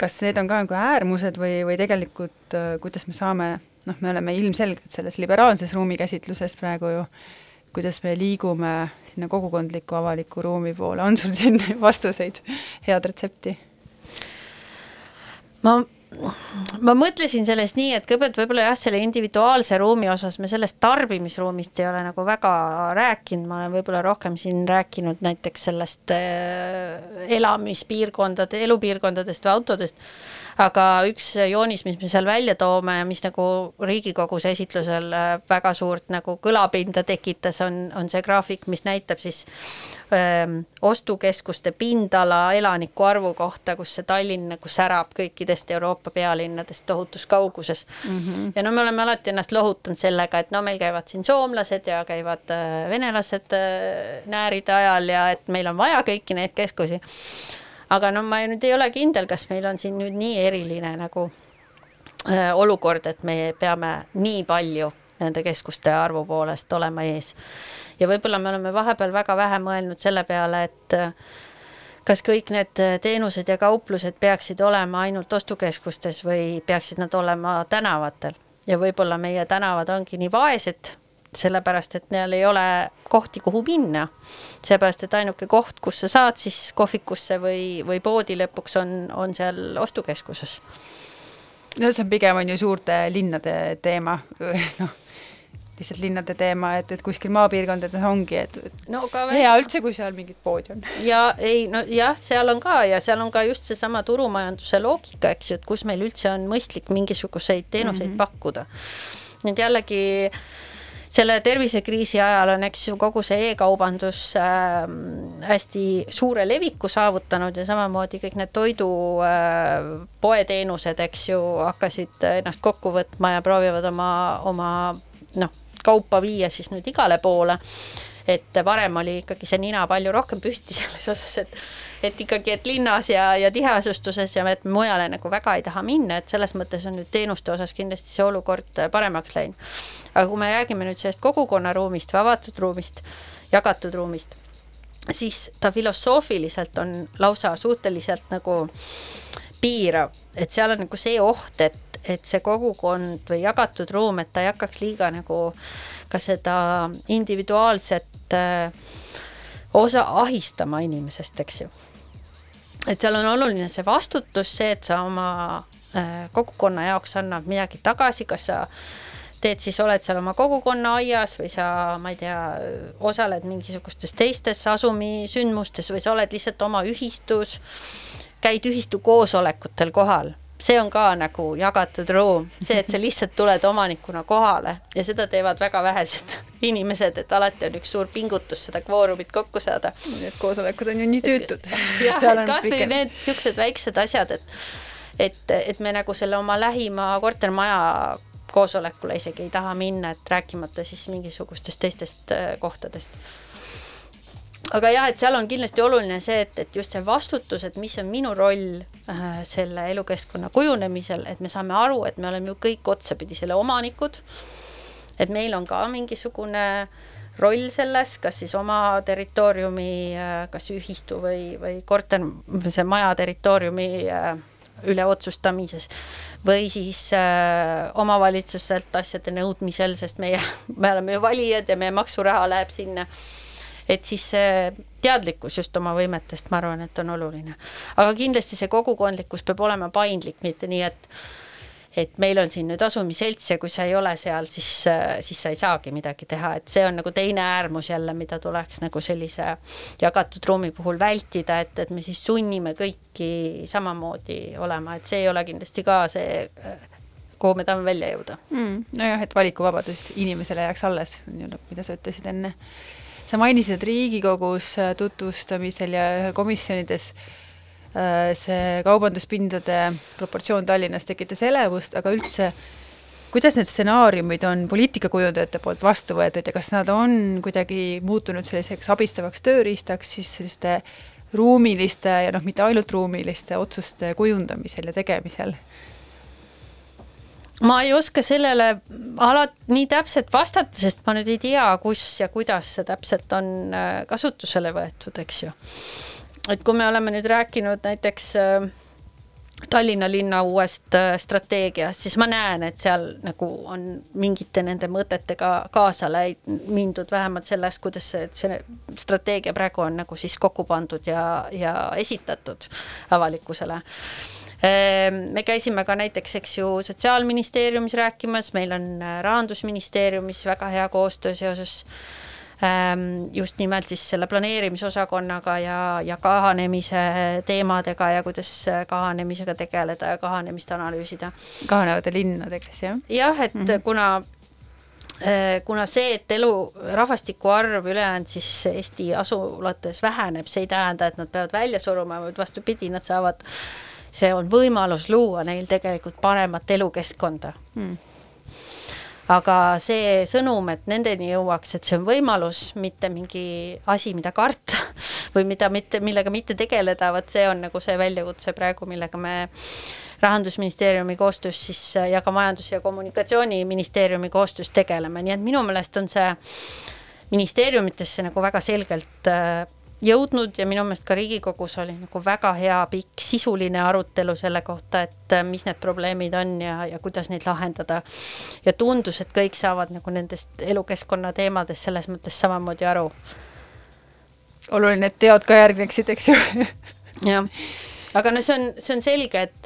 kas need on ka nagu äärmused või, või tegelikult äh, kuidas me saame, noh, me oleme ilmselgelt selles liberaalses ruumikäsitluses praegu ju, kuidas me liigume sinna kogukondliku avaliku ruumi poole, on sul siin vastuseid, head retsepti? ma ma mõtlesin sellest nii, et kõigepealt võib-olla jah, selle individuaalse ruumi osas me sellest tarbimisruumist ei ole nagu väga rääkinud, ma olen võib-olla rohkem siin rääkinud näiteks sellest äh, elamispiirkondade, elupiirkondadest või autodest aga üks joonis, mis me seal välja toome ja mis nagu Riigikogus esitlusel äh, väga suurt nagu kõlapinda tekitas, on, on see graafik, mis näitab siis öö, ähm, ostukeskuste pindala elaniku arvu kohta, kus see Tallinn nagu särab kõikidest Euroopa pealinnadest tohutus kauguses mm. -hmm. ja no me oleme alati ennast lohutanud sellega, et no meil käivad siin soomlased ja käivad äh, venelased äh, nääride ajal ja et meil on vaja kõiki neid keskusi aga no ma nüüd ei ole kindel, kas meil on siin nüüd nii eriline nagu äh, olukord, et me peame nii palju nende keskuste arvu poolest olema ees. ja võib-olla me oleme vahepeal väga vähe mõelnud selle peale, et äh, kas kõik need teenused ja kauplused peaksid olema ainult ostukeskustes või peaksid nad olema tänavatel ja võib-olla meie tänavad ongi nii vaesed sellepärast et neil ei ole kohti, kuhu minna. seepärast, et ainuke koht, kus sa saad siis kohvikusse või, või poodi lõpuks on, on seal ostukeskuses. no see on pigem on ju suurte linnade teema, noh lihtsalt linnade teema, et, et kuskil maapiirkondades ongi, et no, hea üldse, kui seal mingit poodi on. ja ei, no jah, seal on ka ja seal on ka just seesama turumajanduse loogika, eks ju, et kus meil üldse on mõistlik mingisuguseid teenuseid mm -hmm. pakkuda. nüüd jällegi äh, selle tervisekriisi ajal on, eks ju, kogu see e-kaubandus äh, hästi suure leviku saavutanud ja samamoodi kõik need toidu äh, poeteenused, eks ju, hakkasid ennast kokku võtma ja proovivad oma, oma noh, kaupa viia siis nüüd igale poole. Et varem oli ikkagi see nina palju rohkem püsti selles osas, et et ikkagi, et linnas ja, ja tiheasustuses ja et mujale nagu väga ei taha minna, et selles mõttes on nüüd teenuste osas kindlasti see olukord paremaks läinud. aga kui me räägime nüüd sellest kogukonnaruumist või avatud ruumist, jagatud ruumist, siis ta filosoofiliselt on lausa suhteliselt nagu piirav, et seal on nagu see oht, et et see kogukond või jagatud ruum, et ta ei hakkaks liiga nagu ka seda individuaalset äh, osa ahistama inimesest, eks ju. Et seal on oluline see vastutus, see, et sa oma äh, kogukonna jaoks annad midagi tagasi, kas sa teed siis, oled seal oma kogukonna aias või sa, ma ei tea, osaled mingisugustes teistes asumisündmustes või sa oled lihtsalt oma ühistus, käid ühistu koosolekutel kohal see on ka nagu jagatud ruum, see, et sa lihtsalt tuled omanikuna kohale ja seda teevad väga vähesed inimesed, et alati on üks suur pingutus seda kvoorumit kokku saada. Need koosolekud on ju nii tüütud. jah, et kasvõi need niisugused väiksed asjad, et et, et me nagu selle oma lähima kortermaja koosolekule isegi ei taha minna, et rääkimata siis mingisugustest teistest äh, kohtadest aga jah, et seal on kindlasti oluline see, et, et just see vastutus, et mis on minu roll äh, selle elukeskkonna kujunemisel, et me saame aru, et me oleme ju kõik otsapidi selle omanikud et meil on ka mingisugune roll selles, kas siis oma territooriumi, kas ühistu või, või korter, see maja territooriumi üle otsustamises või siis äh, omavalitsuselt asjade nõudmisel, sest meie, me oleme ju valijad ja meie maksuraha läheb sinna. Et siis see teadlikkus just oma võimetest, ma arvan, et on oluline. aga kindlasti see kogukondlikkus peab olema paindlik, mitte nii, et et meil on siin nüüd asumiselts ja kui sa ei ole seal, siis, siis sa ei saagi midagi teha, et see on nagu teine äärmus jälle, mida tuleks nagu sellise jagatud ruumi puhul vältida, et, et me siis sunnime kõiki samamoodi olema, et see ei ole kindlasti ka see kuhu me tahame välja jõuda mm,. nojah, et valikuvabadus inimesele jääks alles, mida sa ütlesid enne. Sa mainisid, et Riigikogus tutvustamisel ja komisjonides äh, Äh, see kaubanduspindade proportsioon Tallinnas tekitas elevust, aga üldse, kuidas need stsenaariumid on poliitikakujundajate poolt vastu võetud ja kas nad on kuidagi muutunud selliseks abistavaks tööriistaks siis selliste ruumiliste ja noh, mitte ainult ruumiliste otsuste kujundamisel ja tegemisel? Ma ei oska sellele alati nii täpselt vastata, sest ma nüüd ei tea, kus ja kuidas see täpselt on äh, kasutusele võetud, eks ju. Et kui me oleme nüüd rääkinud näiteks äh, Tallinna linna uuest äh, strateegiast, siis ma näen, et seal nagu on mingite nende mõtetega kaasa läid-, mindud vähemalt selles, kuidas see, see strateegia praegu on nagu siis kokku pandud ja, ja esitatud avalikkusele me käisime ka näiteks, eks ju, Sotsiaalministeeriumis rääkimas, meil on äh, Rahandusministeeriumis väga hea koostöö seoses Ähm, just nimelt siis selle planeerimisosakonnaga ja, ja kahanemise teemadega ja kuidas kahanemisega tegeleda ja kahanemist analüüsida. kahanevate linnadega siis jah? jah, et mm -hmm. kuna äh, kuna see, et elu, rahvastiku arv ülejäänud siis Eesti asulates väheneb, see ei tähenda, et nad peavad välja suruma, vaid vastupidi, nad saavad, see on võimalus luua neil tegelikult paremat elukeskkonda. Mm aga see sõnum, et nendeni jõuaks, et see on võimalus, mitte mingi asi, mida karta või mida mitte, millega mitte tegeleda, vot see on nagu see väljakutse praegu, millega me rahandusministeeriumi koostöös siis ja ka Majandus- ja Kommunikatsiooniministeeriumi koostöös tegeleme, nii et minu meelest on see ministeeriumitesse nagu väga selgelt äh, jõudnud ja minu meelest ka Riigikogus oli nagu väga hea pikk sisuline arutelu selle kohta, et äh, mis need probleemid on ja, ja kuidas neid lahendada. ja tundus, et kõik saavad nagu nendest elukeskkonna teemadest selles mõttes samamoodi aru. oluline, et teod ka järgneksid, eks ju jah, aga no see on, see on selge, et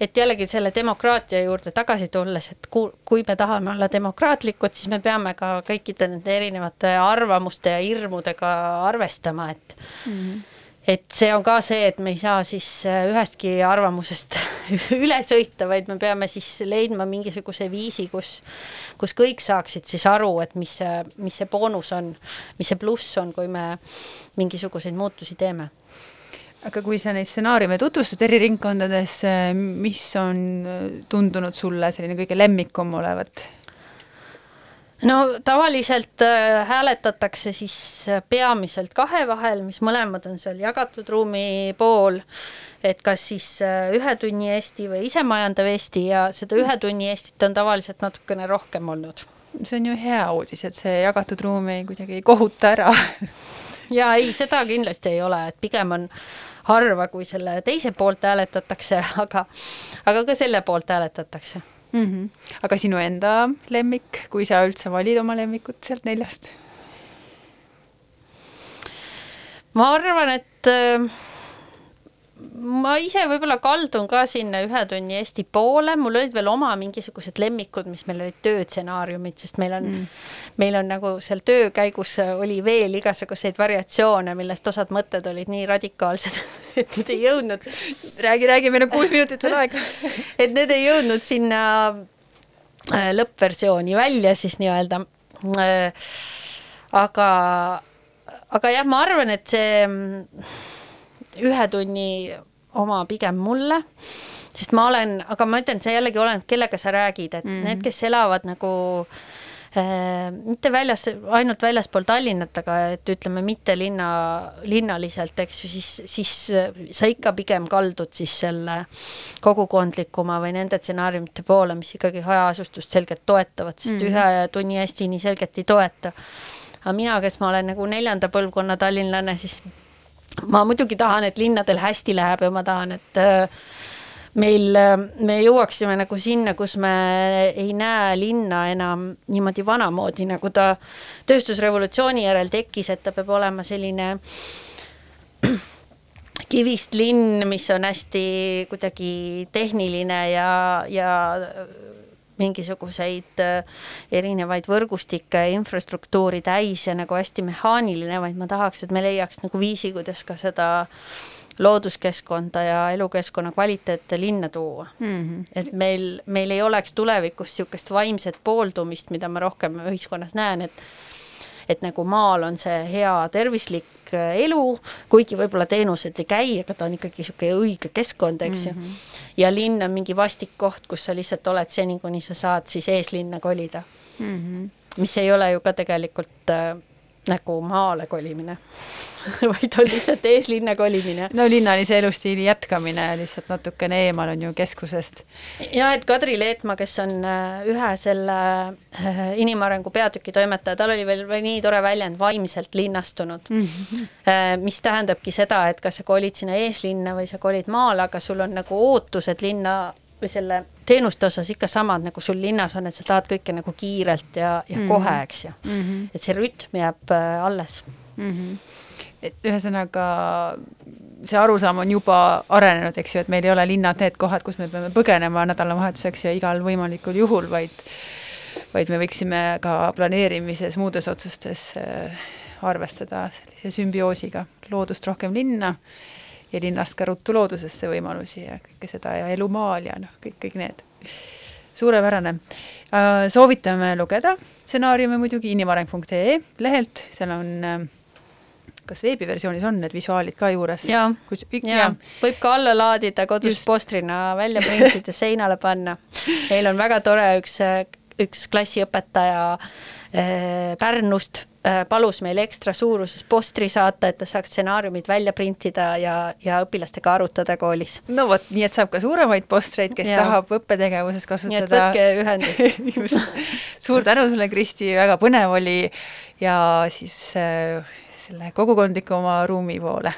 et jällegi selle demokraatia juurde tagasi tulles, et ku-, kui me tahame olla demokraatlikud, siis me peame ka kõikide nende erinevate arvamuste ja hirmudega arvestama, et mm -hmm. et see on ka see, et me ei saa siis äh, ühestki arvamusest üle sõita, vaid me peame siis leidma mingisuguse viisi, kus kus kõik saaksid siis aru, et mis see, mis see boonus on, mis see pluss on, kui me mingisuguseid muutusi teeme aga kui sa neid stsenaariume tutvustad eri ringkondades, mis on tundunud sulle selline kõige lemmikum olevat? no tavaliselt äh, hääletatakse siis peamiselt kahe vahel, mis mõlemad on seal jagatud ruumi pool, et kas siis ühe tunni Eesti või isemajandav Eesti ja seda ühe tunni Eestit on tavaliselt natukene rohkem olnud. see on ju hea uudis, et see jagatud ruum ei kuidagi ei kohuta ära ja ei, seda kindlasti ei ole, et pigem on harva, kui selle teise poolt hääletatakse, aga, aga ka selle poolt hääletatakse mm. -hmm. aga sinu enda lemmik, kui sa üldse valid oma lemmikut sealt neljast? ma arvan, et äh, ma ise võib-olla kaldun ka sinna ühe tunni Eesti poole, mul olid veel oma mingisugused lemmikud, mis meil olid tööstsenaariumid, sest meil on mm., meil on nagu seal töö käigus oli veel igasuguseid variatsioone, millest osad mõtted olid nii radikaalsed, et need ei jõudnud. räägi, räägi, meil on kuus minutit veel aega et need ei jõudnud sinna äh, lõppversiooni välja siis nii-öelda. Äh, aga, aga jah, ma arvan, et see ühe tunni oma pigem mulle, sest ma olen, aga ma ütlen, see jällegi oleneb, kellega sa räägid, et mm -hmm. need, kes elavad nagu mitte väljas, ainult väljaspool Tallinnat, aga et ütleme, mitte linna, linnaliselt, eks ju, siis, siis sa ikka pigem kaldud siis selle kogukondlikuma või nende stsenaariumite poole, mis ikkagi hajaasustust selgelt toetavad, sest mm. ühe tunni hästi nii selgelt ei toeta. aga mina, kes ma olen nagu neljanda põlvkonna tallinlane, siis ma muidugi tahan, et linnadel hästi läheb ja ma tahan, et äh, meil, me jõuaksime nagu sinna, kus me ei näe linna enam niimoodi vanamoodi, nagu ta tööstusrevolutsiooni järel tekkis, et ta peab olema selline kivist linn, mis on hästi kuidagi tehniline ja, ja mingisuguseid erinevaid võrgustikke infrastruktuuri täis ja nagu hästi mehaaniline, vaid ma tahaks, et me leiaks nagu viisi, kuidas ka seda äh, looduskeskkonda ja elukeskkonna kvaliteete linna tuua mm. -hmm. et meil, meil ei oleks tulevikus niisugust vaimset pooldumist, mida ma rohkem ühiskonnas näen, et et nagu maal on see hea tervislik äh, elu, kuigi võib-olla teenused ei käi, aga ta on ikkagi niisugune õige keskkond, eks ju mm -hmm.. ja linn on mingi vastik koht, kus sa lihtsalt oled seni, kuni sa saad siis eeslinna kolida mm. -hmm. mis ei ole ju ka tegelikult äh, nagu maale kolimine vaid on lihtsalt eeslinna kolimine. no linnalise elustiili jätkamine lihtsalt natukene eemal on ju keskusest. ja et Kadri Leetmaa, kes on äh, ühe selle äh, inimarengu peatüki toimetaja, tal oli veel nii tore väljend vaimselt linnastunud mm. -hmm. mis tähendabki seda, et kas sa kolid sinna eeslinna või sa kolid maale, aga sul on nagu ootused linna või selle teenuste osas ikka samad, nagu sul linnas on, et sa tahad kõike nagu kiirelt ja, ja mm -hmm. kohe, eks ju mm. -hmm. et see rütm jääb alles mm. -hmm et ühesõnaga see arusaam on juba arenenud, eks ju, et meil ei ole linnad need kohad, kus me peame põgenema nädalavahetuseks ja igal võimalikul juhul, vaid vaid me võiksime ka planeerimises, muudes otsustes äh, arvestada sellise sümbioosiga, loodust rohkem linna ja linnast ka ruttu loodusesse võimalusi ja kõike seda ja elu maal ja noh, kõik, kõik need. suurepärane. Äh, soovitame lugeda stsenaariume muidugi inimareng.ee lehelt, seal on äh, kas veebiversioonis on need visuaalid ka juures? jaa, jaa, võib ka alla laadida kodus Just. postrina välja printida, seinale panna. meil on väga tore üks, üks klassiõpetaja äh, Pärnust äh, palus meil ekstra suuruses postri saata, et ta saaks stsenaariumid välja printida ja, ja õpilastega arutada koolis. no vot, nii et saab ka suuremaid postreid, kes ja. tahab õppetegevuses kasutada. nii et võtke ühendust suur tänu sulle, Kristi, väga põnev oli ja siis äh, selle kogukondlikuma ruumi poole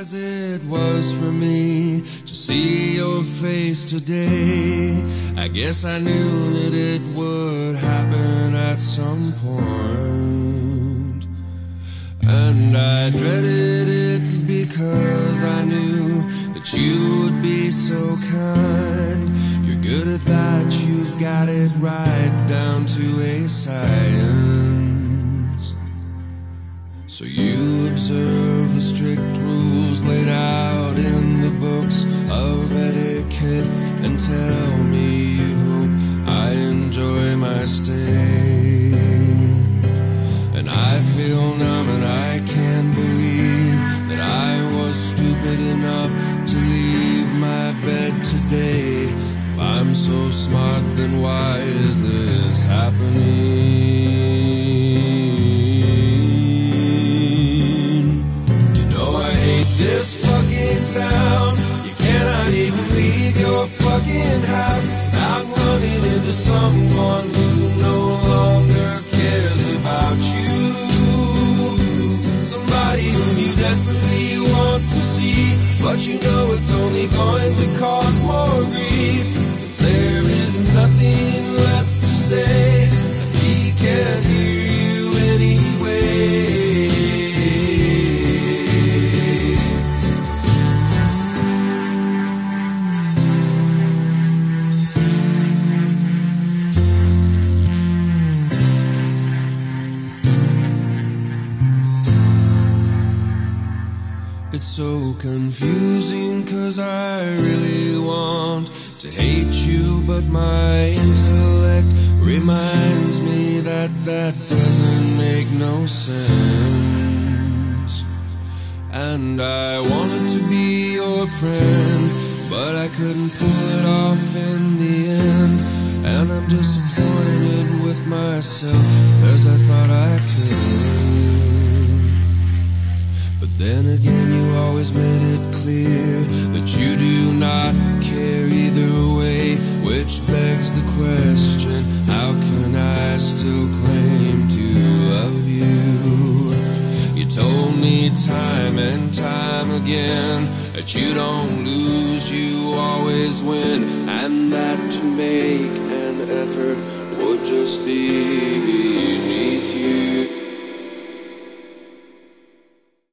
as it was for me to see your face today. I guess I knew that it would happen at some point. And I dreaded it because I knew that you would be so kind good at that, you've got it right down to a science. So you observe the strict rules laid out in the books of etiquette and tell me you hope I enjoy my stay. And I feel numb and I can't believe that I was stupid enough to leave my bed today so smart, then why is this happening?